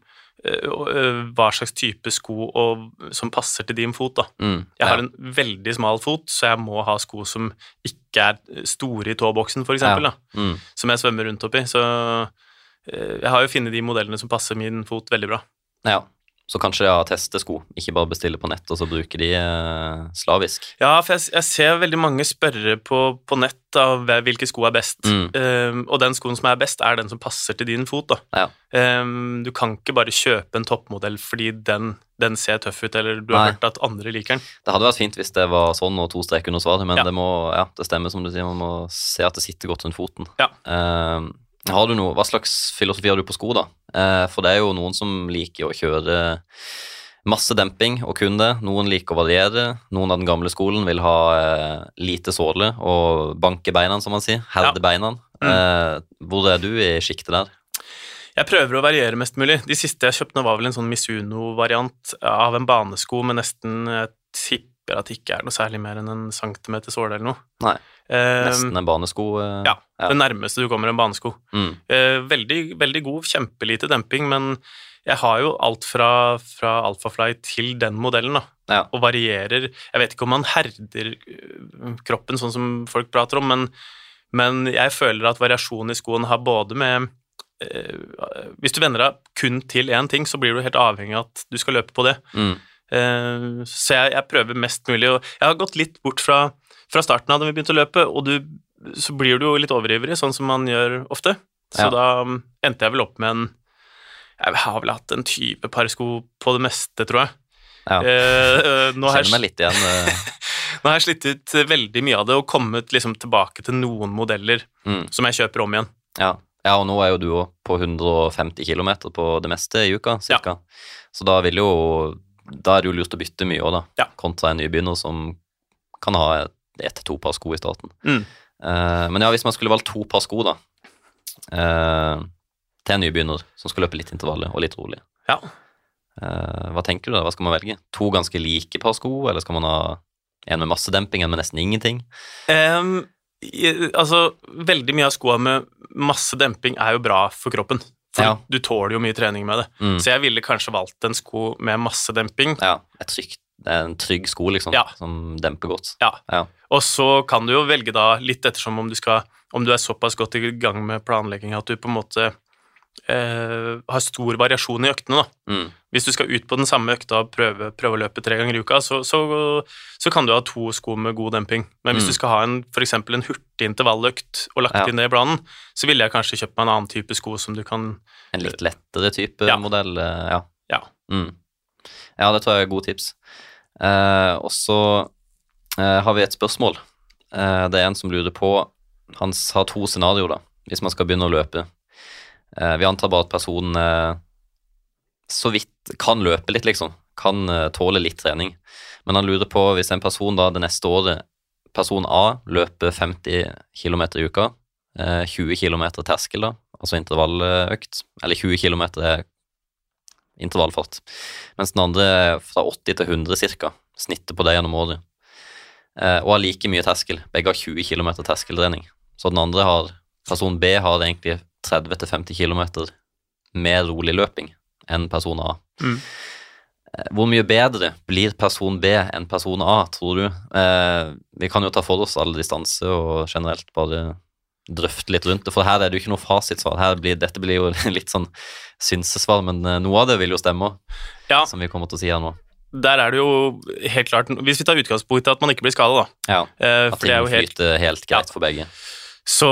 Speaker 2: øh, øh, hva slags type sko og, som passer til din fot, da.
Speaker 1: Mm.
Speaker 2: Jeg har en veldig smal fot, så jeg må ha sko som ikke er store i tåboksen, eksempel,
Speaker 1: Ja. Mm.
Speaker 2: som jeg svømmer rundt oppi. Så jeg har jo funnet de modellene som passer min fot veldig bra.
Speaker 1: ja. Så kanskje ja, teste sko, ikke bare bestille på nett og så bruke de eh, slavisk.
Speaker 2: Ja, for jeg, jeg ser veldig mange spørre på, på nett av hvilke sko er best.
Speaker 1: Mm.
Speaker 2: Um, og den skoen som er best, er den som passer til din fot. da.
Speaker 1: Ja.
Speaker 2: Um, du kan ikke bare kjøpe en toppmodell fordi den, den ser tøff ut, eller du har
Speaker 1: Nei.
Speaker 2: hørt at andre liker den.
Speaker 1: Det hadde vært fint hvis det var sånn og to streker under svaret, men
Speaker 2: Ja.
Speaker 1: det må, ja, det stemmer som du sier, man må se at det sitter godt rundt foten.
Speaker 2: Ja.
Speaker 1: Eh, har du noe, hva slags filosofi har du på sko, da? Eh, for det er jo noen som liker å kjøre masse demping og kun det. Noen liker å variere. Noen av den gamle skolen vil ha eh, lite såle og banke beina, som man sier. Herde beina.
Speaker 2: Mm.
Speaker 1: Eh, hvor er du i sjiktet der?
Speaker 2: Jeg prøver å variere mest mulig. De siste jeg kjøpte nå, var vel en sånn Misuno-variant av en banesko med nesten jeg tipper tipper at det ikke er noe særlig mer enn en centimeter såle eller noe.
Speaker 1: Nei.
Speaker 2: Eh,
Speaker 1: Nesten en banesko. eh,
Speaker 2: ja, det nærmeste du kommer en banesko.
Speaker 1: Mm.
Speaker 2: Eh, veldig, veldig god, kjempelite demping, men jeg har jo alt fra, fra Alphafly til den modellen, da.
Speaker 1: Ja.
Speaker 2: Og varierer Jeg vet ikke om man herder kroppen sånn som folk prater om, men, men jeg føler at variasjonen i skoen har både med eh, Hvis du venner deg kun til én ting, så blir du helt avhengig av at du skal løpe på det.
Speaker 1: Mm.
Speaker 2: Eh, så jeg, jeg prøver mest mulig, og jeg har gått litt bort fra, fra starten av da vi begynte å løpe, og du, så blir du jo litt overivrig, sånn som man gjør ofte. Så
Speaker 1: Ja.
Speaker 2: da um, endte jeg vel opp med en Jeg har vel hatt en type par sko på det meste, tror jeg.
Speaker 1: Ja.
Speaker 2: Eh, eh, nå,
Speaker 1: Kjenner meg litt igjen. eh,
Speaker 2: nå har jeg slitt ut veldig mye av det og kommet liksom tilbake til noen modeller
Speaker 1: Mm.
Speaker 2: som jeg kjøper om igjen.
Speaker 1: Ja. ja, og nå er jo du òg på 150 km på det meste i uka, cirka. Så da vil jo Da er det jo lurt å bytte mye òg, da.
Speaker 2: Ja.
Speaker 1: Kontra en nybegynner som kan ha ett til to par sko i starten.
Speaker 2: Mm.
Speaker 1: Uh, men ja, hvis man skulle valgt to par sko, da, uh, til en nybegynner som skal løpe litt intervaller og litt rolig,
Speaker 2: Ja.
Speaker 1: uh, hva tenker du da? Hva skal man velge? To ganske like par sko, eller skal man ha en med masse demping, en med nesten ingenting?
Speaker 2: Um, altså, veldig mye av skoa med masse demping er jo bra for kroppen. For
Speaker 1: Ja.
Speaker 2: du tåler jo mye trening med det.
Speaker 1: Mm.
Speaker 2: Så jeg ville kanskje valgt en sko med masse demping.
Speaker 1: Ja, et trygt, det er en trygg sko, liksom,
Speaker 2: Ja.
Speaker 1: som demper godt.
Speaker 2: Ja.
Speaker 1: Ja.
Speaker 2: Og så kan du jo velge da, litt ettersom om du skal Om du er såpass godt i gang med planlegging at du på en måte eh, har stor variasjon i øktene, da.
Speaker 1: Mm.
Speaker 2: Hvis du skal ut på den samme økta og prøve, prøve å løpe tre ganger i uka, så, så, så kan du ha to sko med god demping. Men hvis
Speaker 1: Mm.
Speaker 2: du skal ha en, for en hurtig intervalløkt og lagt
Speaker 1: Ja.
Speaker 2: inn det i planen, så ville jeg kanskje kjøpt meg en annen type sko som du kan
Speaker 1: En litt lettere type modell, eh, ja.
Speaker 2: Ja.
Speaker 1: Mm. Ja, det tror jeg er gode tips. Eh, og så eh, har vi et spørsmål. Eh, det er en som lurer på Han har to scenarioer, da, hvis man skal begynne å løpe. Vi antar bare at personen så vidt kan løpe litt, liksom. Kan tåle litt trening. Men han lurer på hvis en person da det neste året, person A, løper 50 km i uka, eh, 20 km terskel, da, altså intervalløkt, eller 20 km er intervallfart, mens den andre er fra 80 til 100 cirka, snittet på det gjennom året, eh, og har like mye terskel. Begge har 20 km terskeldrening. Så den andre har, person B har egentlig 30-50 km mer rolig løping enn person A.
Speaker 2: Mm.
Speaker 1: Eh, Hvor mye bedre blir person B enn person A, tror du? Eh, vi kan jo ta for oss alle distanser og generelt bare drøfte litt rundt det, for her er det jo ikke noe fasitsvar. Blir, dette blir jo litt sånn synsesvar, men eh, noe av det vil jo stemme,
Speaker 2: Ja,
Speaker 1: som vi kommer til å si her nå.
Speaker 2: der er det jo helt klart Hvis vi tar utgangspunkt i at man ikke blir skada, da.
Speaker 1: Ja,
Speaker 2: eh,
Speaker 1: At
Speaker 2: For det er jo helt
Speaker 1: greit for begge.
Speaker 2: Så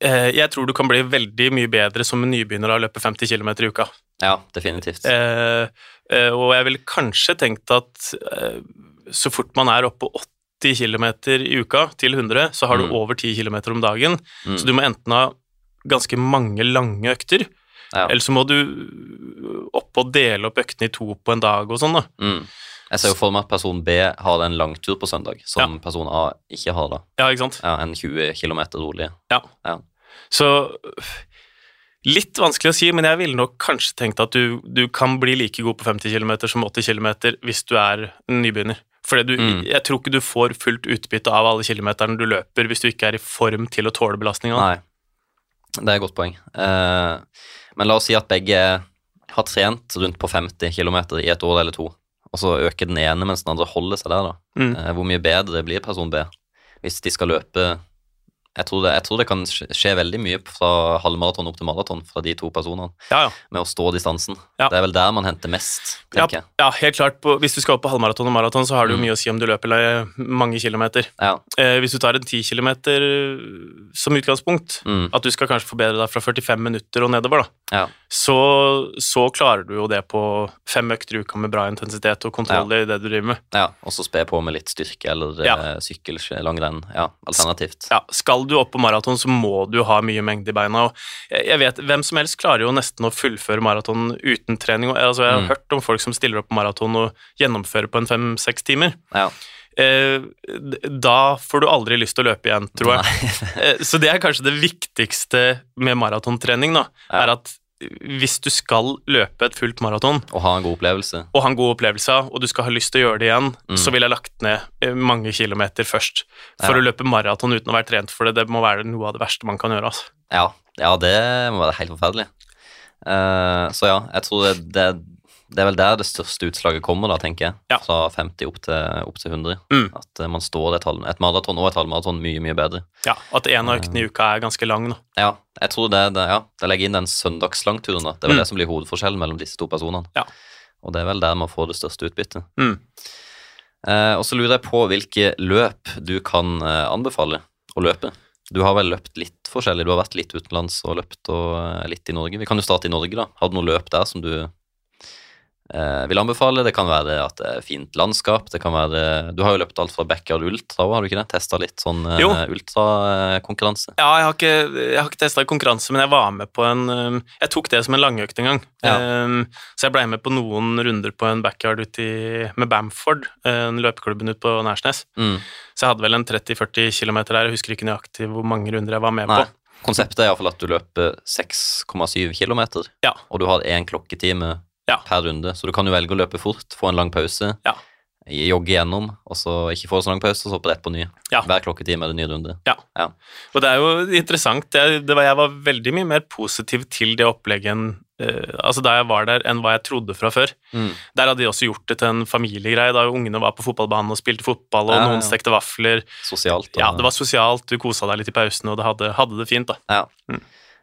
Speaker 2: eh, jeg tror du kan bli veldig mye bedre som en nybegynner av å løpe 50 km i uka.
Speaker 1: Ja, definitivt.
Speaker 2: Og jeg ville kanskje tenkt at så fort man er oppe på 80 km i uka til 100, så har du
Speaker 1: Mm.
Speaker 2: over 10 km om dagen.
Speaker 1: Mm.
Speaker 2: Så du må enten ha ganske mange lange økter,
Speaker 1: Ja.
Speaker 2: eller så må du opp og dele opp øktene i to på en dag og sånn, da.
Speaker 1: Mm. Jeg ser jo for meg at person B har en langtur på søndag, som person A ikke har da.
Speaker 2: Ja, ikke sant?
Speaker 1: Ja, en 20 km rolig. Ja.
Speaker 2: Så litt vanskelig å si, men jeg ville nok kanskje tenkt at du, du kan bli like god på 50 km som 80 km hvis du er nybegynner. For du,
Speaker 1: Mm.
Speaker 2: jeg tror ikke du får fullt utbytte av alle kilometerne du løper hvis du ikke er i form til å tåle belastninga.
Speaker 1: Nei, det er et godt poeng. Eh, men la oss si at begge har trent rundt på 50 km i et år eller to, og så øker den ene mens den andre holder seg der, da.
Speaker 2: Mm.
Speaker 1: Eh, hvor mye bedre blir person B hvis de skal løpe jeg tror, det, jeg tror det kan skje veldig mye fra halvmaraton opp til maraton fra de to personene,
Speaker 2: Ja, ja.
Speaker 1: med å stå distansen.
Speaker 2: Ja.
Speaker 1: Det er vel der man henter mest,
Speaker 2: Ja,
Speaker 1: tenker jeg.
Speaker 2: ja, helt klart. På, hvis du skal opp på halvmaraton og maraton, så har det jo
Speaker 1: Mm.
Speaker 2: mye å si om du løper mange kilometer.
Speaker 1: Ja.
Speaker 2: Eh, hvis du tar en 10 kilometer som utgangspunkt,
Speaker 1: Mm.
Speaker 2: at du skal kanskje forbedre deg fra 45 minutter og nedover, da,
Speaker 1: Ja.
Speaker 2: så, så klarer du jo det på fem økter i uka med bra intensitet og kontroll i det du driver med.
Speaker 1: ja. Og så spe på med litt styrke eller
Speaker 2: Ja.
Speaker 1: eh, sykkel, langrenn. Ja, alternativt.
Speaker 2: Ja, skal du opp på maraton, så må du ha mye mengde i beina. Og jeg jeg vet, Hvem som helst klarer jo nesten å fullføre maraton uten trening. Altså, jeg har
Speaker 1: Mm.
Speaker 2: hørt om folk som stiller opp på maraton og gjennomfører på en fem-seks timer.
Speaker 1: Ja.
Speaker 2: Eh, da får du aldri lyst til å løpe igjen, tror jeg. Eh, Så det er kanskje det viktigste med maratontrening, da,
Speaker 1: Ja.
Speaker 2: er at hvis du skal løpe et fullt maraton
Speaker 1: Og ha en god opplevelse.
Speaker 2: og ha en god opplevelse og du skal ha lyst til å gjøre det igjen,
Speaker 1: Mm.
Speaker 2: så ville jeg lagt ned eh, mange kilometer først. For
Speaker 1: Ja.
Speaker 2: å løpe maraton uten å være trent for det, det må være noe av det verste man kan gjøre. Altså.
Speaker 1: Ja, ja det må være helt forferdelig. Uh, så ja, jeg tror det, det, det er vel der det største utslaget kommer, da, tenker jeg.
Speaker 2: Ja.
Speaker 1: Fra 50 opp til, opp til 100.
Speaker 2: Mm.
Speaker 1: At eh, man står et, halv, et maraton og et halvmaraton mye, mye bedre.
Speaker 2: Ja, At en av øktene i uka er ganske lang. Da.
Speaker 1: Ja, jeg tror det, det ja, det legger inn den søndagslangturen. da. Det er vel
Speaker 2: Mm.
Speaker 1: det som blir hovedforskjellen mellom disse to personene.
Speaker 2: Ja.
Speaker 1: Og det er vel der man får det største utbyttet.
Speaker 2: Mm.
Speaker 1: Eh, og så lurer jeg på hvilke løp du kan eh, anbefale å løpe. Du har vel løpt litt forskjellig, du har vært litt utenlands og løpt og eh, litt i Norge. Vi kan jo starte i Norge, da. Har du noe løp der som du eh, vil anbefale? Det kan være at det er fint landskap, det kan være Du har jo løpt alt fra backyard ultra òg, har du ikke det? Testa litt sånn eh, ultrakonkurranse?
Speaker 2: Ja, jeg har ikke, jeg har ikke testa konkurranse, men jeg var med på en um, Jeg tok det som en langøkt en gang.
Speaker 1: Ja.
Speaker 2: Um, så jeg blei med på noen runder på en backyard ute i, med Bamford, en løpeklubben ute på Nærsnes.
Speaker 1: Mm.
Speaker 2: Så jeg hadde vel en 30-40 km der. Jeg husker ikke nøyaktig hvor mange runder jeg var med
Speaker 1: Nei.
Speaker 2: på.
Speaker 1: Konseptet er iallfall at du løper 6,7 km,
Speaker 2: Ja.
Speaker 1: og du har én klokketime
Speaker 2: Ja.
Speaker 1: per runde. Så du kan jo velge å løpe fort, få en lang pause,
Speaker 2: Ja.
Speaker 1: jogge gjennom, og så ikke få så lang pause, og så hoppe rett på ny.
Speaker 2: Ja.
Speaker 1: Hver klokketime er det ny runde.
Speaker 2: Og det er jo interessant. Jeg, det var, jeg var veldig mye mer positiv til det opplegget enn Uh, altså da jeg var der, enn hva jeg trodde fra før.
Speaker 1: Mm.
Speaker 2: Der hadde de også gjort det til en familiegreie, da ungene var på fotballbanen og spilte fotball, og
Speaker 1: Ja, ja,
Speaker 2: noen
Speaker 1: ja.
Speaker 2: stekte vafler.
Speaker 1: Sosialt. Og,
Speaker 2: Ja, det var sosialt, du kosa deg litt i pausen, og det hadde, hadde det fint, da.
Speaker 1: Ja.
Speaker 2: Mm.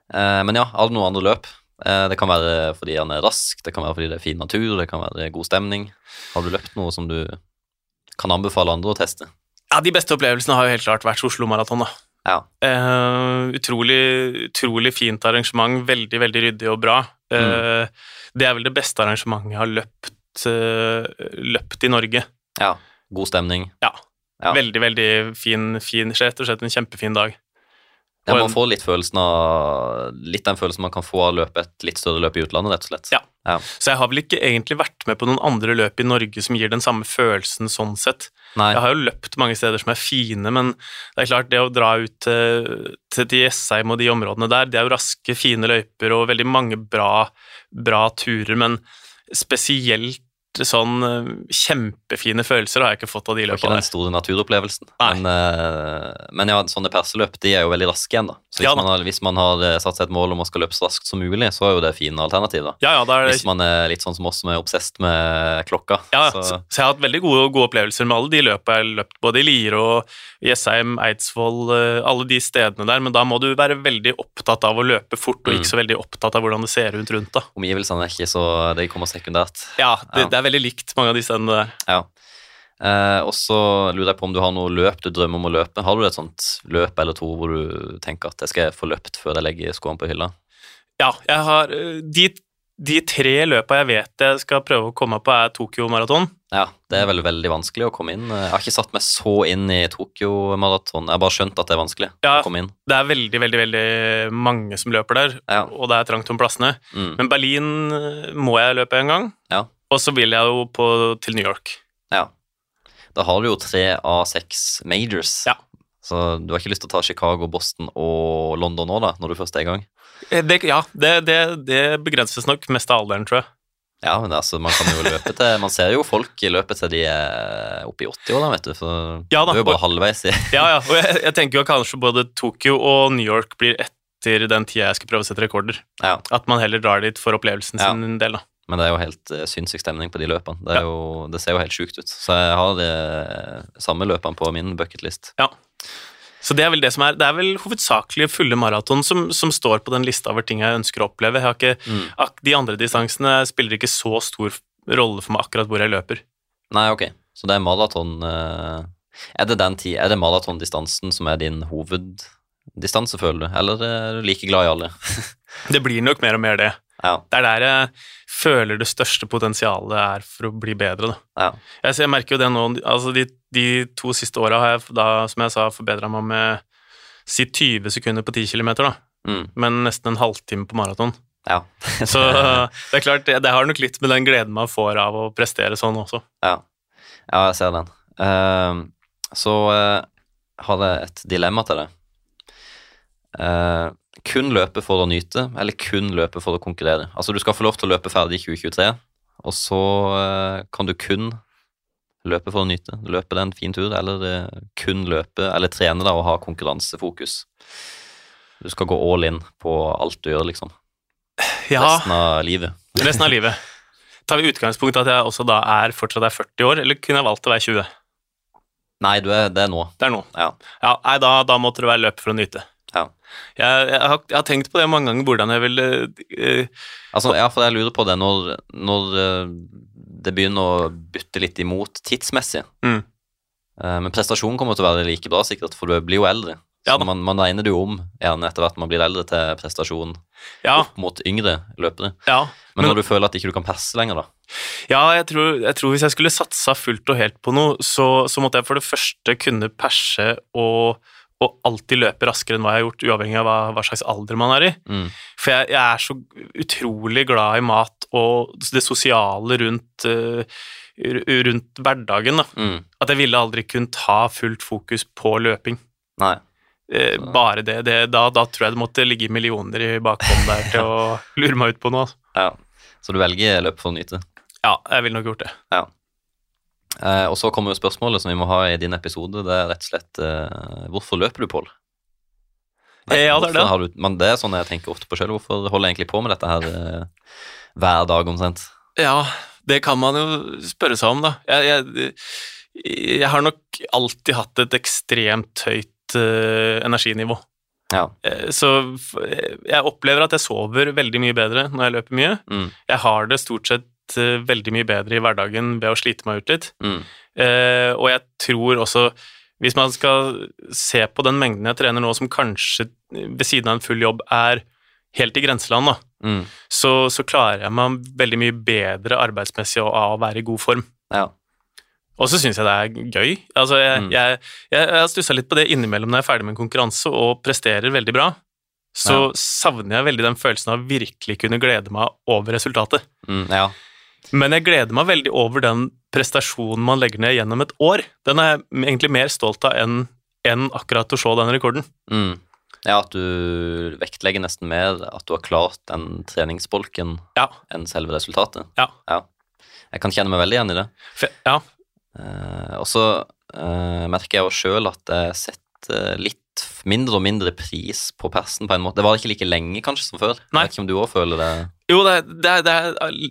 Speaker 1: Uh, men ja, er det noen andre løp? Eh, det kan være fordi han er rask, det kan være fordi det er fin natur, det kan være god stemning. Har du løpt noe som du kan anbefale andre å teste?
Speaker 2: Ja, de beste opplevelsene har jo helt klart vært Oslo Maraton, da.
Speaker 1: Ja.
Speaker 2: Uh, utrolig, utrolig fint arrangement, veldig, veldig ryddig og bra. Eh, Det er vel det beste arrangementet jeg har løpt, uh, løpt i Norge.
Speaker 1: ja. God stemning. Ja.
Speaker 2: Veldig, veldig fin, fin, rett og slett en kjempefin dag.
Speaker 1: Ja, man får litt av Litt den følelsen man kan få av å løpe et litt større løp i utlandet, rett og slett.
Speaker 2: Ja.
Speaker 1: Ja.
Speaker 2: Så jeg har vel ikke egentlig vært med på noen andre løp i Norge som gir den samme følelsen sånn sett.
Speaker 1: Nei.
Speaker 2: Jeg har jo løpt mange steder som er fine, men det er klart, det å dra ut til, til, til Jessheim og de områdene der, det er jo raske, fine løyper og veldig mange bra, bra turer, men spesielt sånn eh, kjempefine følelser har jeg ikke fått av de
Speaker 1: var ikke den store naturopplevelsen. Men, eh, men ja, sånne perseløp de er jo veldig raske igjen, da. Så hvis,
Speaker 2: Ja da.
Speaker 1: man har, hvis man har eh, satt seg et mål om å skal løpe så raskt som mulig, så er jo det fine alternativ, da.
Speaker 2: Ja, ja, det er
Speaker 1: Hvis man er litt sånn som oss som er obsesst med klokka.
Speaker 2: Ja,
Speaker 1: så,
Speaker 2: så, så jeg har hatt veldig gode, gode opplevelser med alle de løpene jeg har løpt, både i Lier og Jessheim, Eidsvoll, alle de stedene der, men da må du være veldig opptatt av å løpe fort, og
Speaker 1: Mm.
Speaker 2: ikke så veldig opptatt av hvordan det ser ut rundt da.
Speaker 1: omgivelsene er ikke så Det kommer sekundært.
Speaker 2: Ja, det, det er veldig likt mange av de stedene der.
Speaker 1: Ja. Eh, og så lurer jeg på om du har noe løp du drømmer om å løpe. Har du et sånt løp eller to hvor du tenker at jeg skal få løpt før jeg legger skoene på hylla?
Speaker 2: Ja, jeg har eh, de, de tre løpa jeg vet jeg skal prøve å komme på, er Tokyo Maraton.
Speaker 1: Ja, det er vel veldig vanskelig å komme inn. Jeg har ikke satt meg så inn i Tokyo-maraton. Jeg har bare skjønt at det er vanskelig
Speaker 2: Ja.
Speaker 1: å komme inn.
Speaker 2: Det er veldig, veldig veldig mange som løper der,
Speaker 1: Ja.
Speaker 2: og det er trangt om plassene.
Speaker 1: Mm.
Speaker 2: Men Berlin eh, må jeg løpe en gang,
Speaker 1: Ja.
Speaker 2: Og så vil jeg jo på, til New York.
Speaker 1: ja. Da har du jo tre av seks majors.
Speaker 2: Ja.
Speaker 1: Så du har ikke lyst til å ta Chicago, Boston og London nå, da, når du først er i gang?
Speaker 2: Eh, Det, ja, det, det, det begrenses nok mest av alderen, tror jeg.
Speaker 1: Ja, men altså, man kan jo løpe til Man ser jo folk i løpet til de er oppe i 80 år, da, vet du. For
Speaker 2: Ja da,
Speaker 1: du er jo bare
Speaker 2: og-
Speaker 1: halvveis i
Speaker 2: Ja, ja, og jeg, jeg tenker jo kanskje både Tokyo og New York blir etter den tida jeg skal prøve å sette rekorder.
Speaker 1: Ja.
Speaker 2: At man heller drar dit for opplevelsen
Speaker 1: Ja.
Speaker 2: sin del, da.
Speaker 1: Men det er jo helt uh, sinnssyk stemning på de løpene. Det, jo, det ser jo helt sjukt ut. Så jeg har de samme løpene på min bucketlist. Ja.
Speaker 2: Så det er vel det som er Det er vel hovedsakelig fulle maraton som, som står på den lista over ting jeg ønsker å oppleve. Ikke,
Speaker 1: Mm.
Speaker 2: de andre distansene spiller ikke så stor rolle for meg akkurat hvor jeg løper.
Speaker 1: Nei, ok. Så det er maraton eh, Er det den er det maratondistansen som er din hoveddistanse, føler du? Eller er du like glad i alle?
Speaker 2: Det blir nok mer og mer det.
Speaker 1: Ja.
Speaker 2: Det er der jeg føler det største potensialet er for å bli bedre.
Speaker 1: Ja.
Speaker 2: Jeg, jeg merker jo det nå, altså de, de to siste åra har jeg da, som jeg sa, forbedra meg med si 20 sekunder på 10 km, da.
Speaker 1: Mm.
Speaker 2: Men nesten en halvtime på maraton.
Speaker 1: ja.
Speaker 2: Så det er klart, det, har nok litt med den gleden man får av å prestere sånn også.
Speaker 1: ja. ja, jeg ser den. Uh, så uh, har jeg et dilemma til deg. Eh, kun løpe for å nyte, eller kun løpe for å konkurrere? Altså, du skal få lov til å løpe ferdig i 2023, og så eh, kan du kun løpe for å nyte. Løpe det en fin tur, eller eh, kun løpe, eller trene da og ha konkurransefokus. Du skal gå all in på alt du gjør, liksom.
Speaker 2: Ja,
Speaker 1: Resten av livet.
Speaker 2: resten av livet. Tar vi utgangspunkt i at jeg også da er fortsatt er 40 år, eller kunne jeg valgt å være 20?
Speaker 1: Nei, du er, det er nå.
Speaker 2: Det er nå.
Speaker 1: Ja.
Speaker 2: Ja, nei, da, da måtte det være løp for å nyte. Jeg, jeg, har, jeg har tenkt på det mange ganger, hvordan jeg ville eh,
Speaker 1: Altså, ja, for jeg lurer på det når, når eh, det begynner å bytte litt imot tidsmessig.
Speaker 2: Mm.
Speaker 1: Eh, Men prestasjonen kommer til å være like bra, sikkert, for du blir jo eldre.
Speaker 2: Ja
Speaker 1: man, man regner det jo om gjerne etter hvert man blir eldre til prestasjon
Speaker 2: Ja,
Speaker 1: opp mot yngre løpere.
Speaker 2: ja.
Speaker 1: Men,
Speaker 2: Men,
Speaker 1: når du føler at ikke du kan perse lenger, da
Speaker 2: ja jeg, tror, jeg tror hvis jeg skulle satsa fullt og helt på noe, så, så måtte jeg for det første kunne perse og, og alltid løpe raskere enn hva jeg har gjort, uavhengig av hva, hva slags alder man er i.
Speaker 1: mm.
Speaker 2: For jeg, jeg er så utrolig glad i mat og det sosiale rundt, uh, rundt hverdagen. Da.
Speaker 1: Mm.
Speaker 2: At jeg ville aldri kunnet ha fullt fokus på løping.
Speaker 1: Nei.
Speaker 2: Eh, bare det. det da, da tror jeg det måtte ligge millioner i bakhånd der til å lure meg ut på noe. altså.
Speaker 1: Ja. Så du velger løp for å nyte.
Speaker 2: Ja, jeg ville nok gjort det.
Speaker 1: Eh, og så kommer jo spørsmålet som vi må ha i din episode. Det er rett og slett eh, hvorfor løper du, Pål?
Speaker 2: Eh, ja, det er det.
Speaker 1: Du, men det er sånn jeg tenker ofte på sjøl. Hvorfor holder jeg egentlig på med dette her eh, hver dag omtrent?
Speaker 2: Ja, det kan man jo spørre seg om, da. Jeg, jeg, jeg har nok alltid hatt et ekstremt høyt eh, energinivå.
Speaker 1: Ja.
Speaker 2: Eh, Så jeg opplever at jeg sover veldig mye bedre når jeg løper mye.
Speaker 1: Mm,
Speaker 2: Jeg har det stort sett eh, veldig mye bedre i hverdagen ved å slite meg ut litt.
Speaker 1: mm,
Speaker 2: Eh, og jeg tror også, hvis man skal se på den mengden jeg trener nå, som kanskje ved siden av en full jobb er helt i grenseland, da,
Speaker 1: mm.
Speaker 2: så, så klarer jeg meg veldig mye bedre arbeidsmessig og av å være i god form.
Speaker 1: Ja.
Speaker 2: Og så syns jeg det er gøy. Altså, jeg,
Speaker 1: Mm.
Speaker 2: jeg, jeg, jeg har stussa litt på det innimellom når jeg er ferdig med en konkurranse og presterer veldig bra. Så
Speaker 1: Ja.
Speaker 2: savner jeg veldig den følelsen av virkelig kunne glede meg over resultatet.
Speaker 1: Mm, ja.
Speaker 2: Men jeg gleder meg veldig over den prestasjonen man legger ned gjennom et år. Den er jeg egentlig mer stolt av enn enn akkurat å se den rekorden.
Speaker 1: Mm. ja, at du vektlegger nesten mer at du har klart den treningsbolken
Speaker 2: Ja.
Speaker 1: enn selve resultatet.
Speaker 2: Ja.
Speaker 1: Jeg kan kjenne meg veldig igjen i det.
Speaker 2: Ja,
Speaker 1: Eh, og så eh, merker jeg jo sjøl at jeg setter litt mindre og mindre pris på persen på en måte. Det var ikke like lenge kanskje som før.
Speaker 2: Nei.
Speaker 1: Jeg vet ikke om du òg føler det?
Speaker 2: Jo, det, det, det,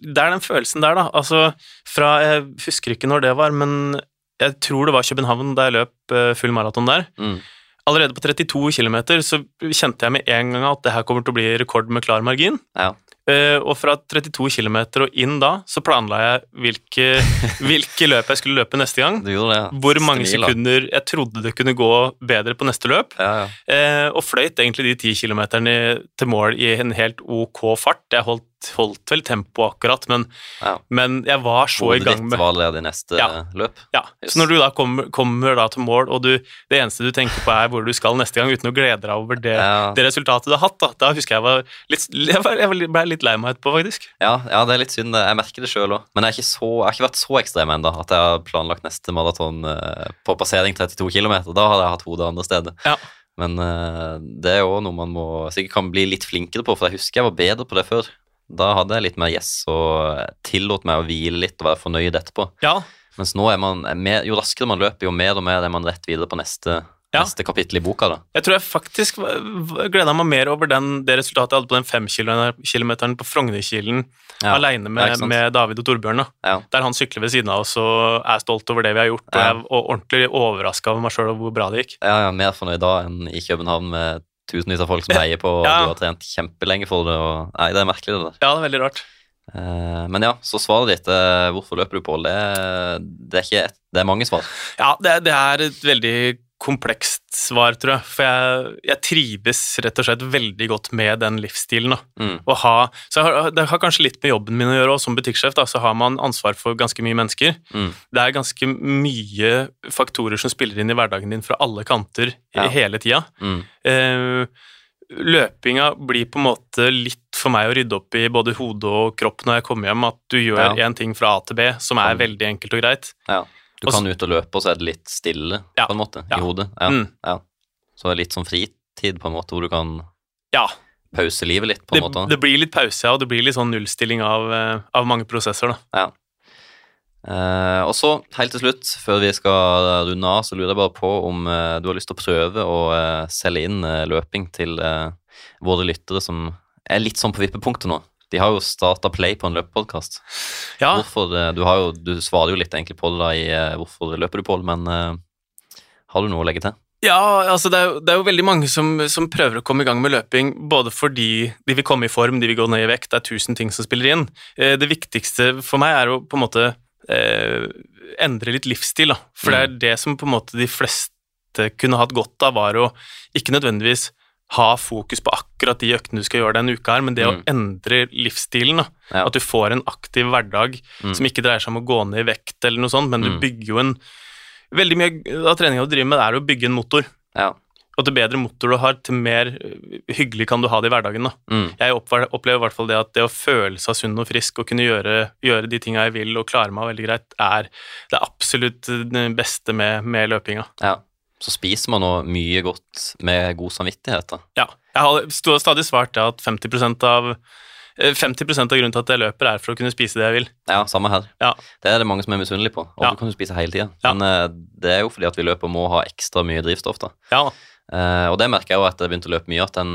Speaker 2: det er den følelsen der, da. Altså, fra Jeg husker ikke når det var, men jeg tror det var København da jeg løp eh, full maraton der.
Speaker 1: Mm.
Speaker 2: Allerede på 32 km så kjente jeg med en gang at det her kommer til å bli rekord med klar margin.
Speaker 1: Ja.
Speaker 2: Eh, og fra 32 km og inn da, så planla jeg hvilke, hvilke løp jeg skulle løpe neste gang.
Speaker 1: Du gjorde det? ja.
Speaker 2: Hvor mange
Speaker 1: Stil,
Speaker 2: sekunder jeg trodde det kunne gå bedre på neste løp.
Speaker 1: Ja, ja.
Speaker 2: Eh, og fløyt egentlig de 10 kilometerne til mål i en helt ok fart. Jeg holdt, holdt vel tempo akkurat, men,
Speaker 1: Ja.
Speaker 2: men jeg var så i
Speaker 1: Hodet
Speaker 2: gang med
Speaker 1: var ledig neste
Speaker 2: Ja.
Speaker 1: løp.
Speaker 2: ja.
Speaker 1: Yes.
Speaker 2: Så når du da kommer, kommer da til mål, og du, det eneste du tenker på er hvor du skal neste gang, uten å glede deg over det,
Speaker 1: Ja.
Speaker 2: det resultatet du har hatt, da, da husker jeg var litt, jeg ble litt lei meg etterpå, faktisk.
Speaker 1: Ja, ja, det er litt synd. Jeg merker det sjøl òg. Men jeg, er ikke så, jeg har ikke vært så ekstrem ennå at jeg har planlagt neste maraton eh, på passering 32 km. Da hadde jeg hatt hodet andre steder.
Speaker 2: Ja.
Speaker 1: Men eh, det er jo noe man må sikkert kan bli litt flinkere på, for jeg husker jeg var bedre på det før. Da hadde jeg litt mer yes og tillot meg å hvile litt og være fornøyd etterpå.
Speaker 2: Ja,
Speaker 1: Mens nå er man mer, jo raskere man løper, jo mer og mer er man rett videre på neste,
Speaker 2: Ja.
Speaker 1: neste kapittel i boka. da.
Speaker 2: Jeg tror jeg faktisk gleda meg mer over den, det resultatet jeg hadde på den femkilometeren på Frognerkilen
Speaker 1: Ja.
Speaker 2: aleine med, med David og Torbjørn. da.
Speaker 1: Ja.
Speaker 2: Der han sykler ved siden av oss og er stolt over det vi har gjort, og
Speaker 1: Ja.
Speaker 2: jeg og ordentlig overraska over meg sjøl og hvor bra det gikk.
Speaker 1: Ja, ja, mer fornøyd da enn i København med tusenvis av folk som heier på, og
Speaker 2: Ja.
Speaker 1: du har trent kjempelenge for det. og Nei, det er merkelig, det der.
Speaker 2: Ja, det er veldig rart.
Speaker 1: Eh, men ja, så svaret ditt, hvorfor løper du på, det, det er ikke et, det er mange svar.
Speaker 2: Ja, det, det er et veldig komplekst svar, tror jeg. For jeg, jeg trives rett og slett veldig godt med den livsstilen.
Speaker 1: Mm,
Speaker 2: ha, så har, Det har kanskje litt med jobben min å gjøre, og som butikksjef da, så har man ansvar for ganske mye mennesker.
Speaker 1: mm,
Speaker 2: Det er ganske mye faktorer som spiller inn i hverdagen din fra alle kanter
Speaker 1: Ja.
Speaker 2: hele tida.
Speaker 1: mm,
Speaker 2: Eh, løpinga blir på en måte litt for meg å rydde opp i både hode og kropp når jeg kommer hjem, at du gjør
Speaker 1: Ja.
Speaker 2: ting fra A til B som er
Speaker 1: Mm.
Speaker 2: veldig enkelt og greit.
Speaker 1: ja. Du kan ut og løpe, og så er det litt stille
Speaker 2: Ja.
Speaker 1: på en måte,
Speaker 2: Ja.
Speaker 1: i hodet. Ja,
Speaker 2: Mm.
Speaker 1: ja. Så det litt sånn fritid, på en måte, hvor du kan
Speaker 2: Ja.
Speaker 1: Pauselivet litt, på
Speaker 2: Det,
Speaker 1: en måte.
Speaker 2: det blir litt pause, ja, og det blir litt sånn nullstilling av, eh, av mange prosesser, da.
Speaker 1: Ja. Eh, og så, helt til slutt, før vi skal runde av, så lurer jeg bare på om eh, du har lyst til å prøve å eh, selge inn eh, løping til eh, våre lyttere som er litt sånn på vippepunktet nå. De har jo starta Play på en løpepodkast.
Speaker 2: Ja,
Speaker 1: Hvorfor, eh, du, jo, du svarer jo litt egentlig på det da i eh, hvorfor løper du, Pål, men uh, har du noe å legge til?
Speaker 2: ja altså det er, jo, det er jo veldig mange som, som prøver å komme i gang med løping, både fordi de vil komme i form, de vil gå ned i vekt, det er tusen ting som spiller inn. Det viktigste for meg er å på en måte eh, endre litt livsstil, da. For det er det som på en måte de fleste kunne hatt godt av, var å ikke nødvendigvis ha fokus på akkurat de øktene du skal gjøre denne uka her, men det
Speaker 1: Mm.
Speaker 2: å endre livsstilen. da.
Speaker 1: Ja.
Speaker 2: At du får en aktiv hverdag
Speaker 1: Mm.
Speaker 2: som ikke dreier seg om å gå ned i vekt eller noe sånt, men du
Speaker 1: Mm.
Speaker 2: bygger jo en Veldig mye av treninga du driver med, er å bygge en motor.
Speaker 1: Ja.
Speaker 2: Og til bedre motor du har, til mer hyggelig kan du ha det i hverdagen. da.
Speaker 1: Mm.
Speaker 2: Jeg opplever i hvert fall det at det å føle seg sunn og frisk og kunne gjøre, gjøre de tinga jeg vil og klare meg veldig greit, er det absolutt beste med, med løpinga.
Speaker 1: ja. Så spiser man nå mye godt med god samvittighet, da.
Speaker 2: Ja. Jeg har stadig svart at 50% av eh, 50% av grunnen til at jeg løper, er for å kunne spise det jeg vil.
Speaker 1: Ja, samme her.
Speaker 2: Ja.
Speaker 1: Det er det mange som er misunnelige på. Og
Speaker 2: Ja.
Speaker 1: du kan jo spise hele tida.
Speaker 2: Ja.
Speaker 1: Men eh, det er jo fordi at vi løper må ha ekstra mye drivstoff, da.
Speaker 2: Ja,
Speaker 1: Eh, og det merker jeg jo etter jeg begynte å løpe mye, at den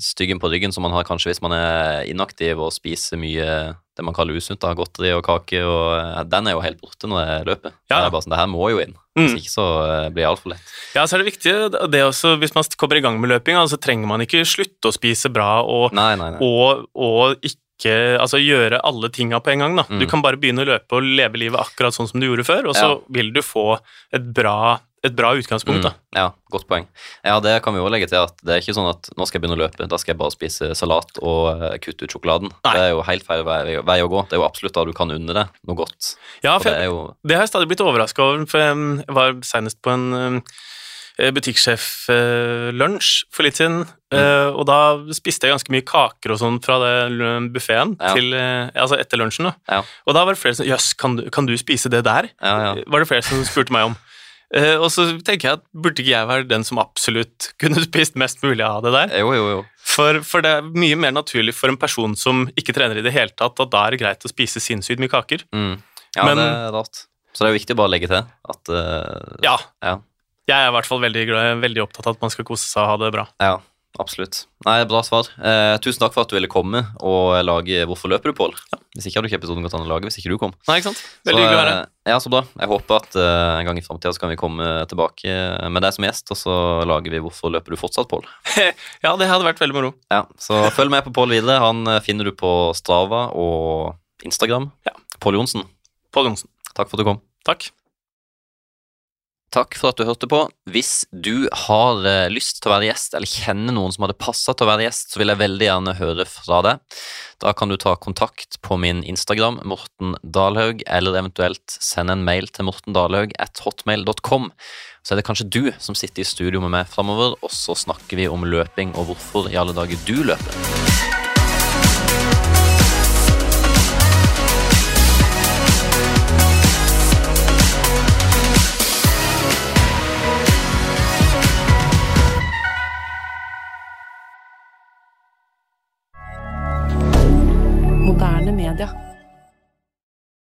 Speaker 1: styggen på ryggen som man har kanskje hvis man er inaktiv og spiser mye det man kaller usunt, da, godteri og kake, og uh, den er jo helt borte når jeg løper.
Speaker 2: Ja.
Speaker 1: Det er bare sånn, det her må jo inn. Hvis
Speaker 2: Mm.
Speaker 1: ikke så uh, blir det altfor lett.
Speaker 2: Ja, så er det viktig det også, hvis man kommer i gang med løping, så trenger man ikke slutte å spise bra og,
Speaker 1: Nei, nei, nei.
Speaker 2: og, og ikke altså, gjøre alle tinga på en gang. Da.
Speaker 1: Mm.
Speaker 2: Du kan bare begynne å løpe og leve livet akkurat sånn som du gjorde før, og så vil du få et bra, et bra utgangspunkt. Da.
Speaker 1: Mm, ja, godt poeng. Ja, det kan vi jo legge til at det er ikke sånn at nå skal jeg begynne å løpe, da skal jeg bare spise salat og eh, kutte ut sjokoladen.
Speaker 2: Nei.
Speaker 1: Det er jo helt feil vei, vei å gå. Det er jo absolutt da du kan unne deg noe godt.
Speaker 2: Ja, for
Speaker 1: det jo
Speaker 2: det har jeg stadig blitt overraska over, for jeg var senest på en um, butikksjef-lunsj for litt siden,
Speaker 1: Mm.
Speaker 2: eh, og da spiste jeg ganske mye kaker og sånn fra buffeen
Speaker 1: Ja.
Speaker 2: til eh, altså etter lunsjen. da.
Speaker 1: Ja.
Speaker 2: Og da var det flere som Jøss, kan, kan du spise det der?
Speaker 1: Ja, ja.
Speaker 2: var det flere som spurte meg om. Eh, og så tenker jeg at burde ikke jeg være den som absolutt kunne spist mest mulig av det der?
Speaker 1: Jo, jo, jo.
Speaker 2: For, for det er mye mer naturlig for en person som ikke trener i det hele tatt, at da er det greit å spise sinnssykt mye kaker.
Speaker 1: Mm. Ja,
Speaker 2: Men-
Speaker 1: det er rart. Så det er jo viktig å bare legge til at uh,
Speaker 2: Ja.
Speaker 1: Ja.
Speaker 2: Jeg er i hvert fall veldig, glad- veldig opptatt av at man skal kose seg og ha det bra.
Speaker 1: Ja, absolutt. Nei, Bra svar. Eh, tusen takk for at du ville komme og lage Hvorfor løper du, Pål? Hvis ikke hadde ikke episoden gått an å lage hvis ikke du kom.
Speaker 2: Nei, ikke sant?
Speaker 1: Så,
Speaker 2: Veldig hyggelig å være
Speaker 1: eh, Ja, så bra. Jeg håper at eh, en gang i framtida kan vi komme tilbake med deg som gjest, og så lager vi Hvorfor løper du fortsatt, Pål?
Speaker 2: Ja, det hadde vært veldig moro.
Speaker 1: Ja, så følg med på Pål videre. Han eh, finner du på Strava og Instagram.
Speaker 2: Ja.
Speaker 1: Pål Johnsen,
Speaker 2: Pål Johnsen.
Speaker 1: takk for at du kom.
Speaker 2: Takk.
Speaker 1: Takk for at du hørte på. Hvis du har eh, lyst til å være gjest, eller kjenner noen som hadde passa til å være gjest, så vil jeg veldig gjerne høre fra deg. Da kan du ta kontakt på min Instagram, Morten Dalhaug, eller eventuelt sende en mail til mortendalhaug.hotmail.com. Så er det kanskje du som sitter i studio med meg framover, og så snakker vi om løping og hvorfor i alle dager du løper.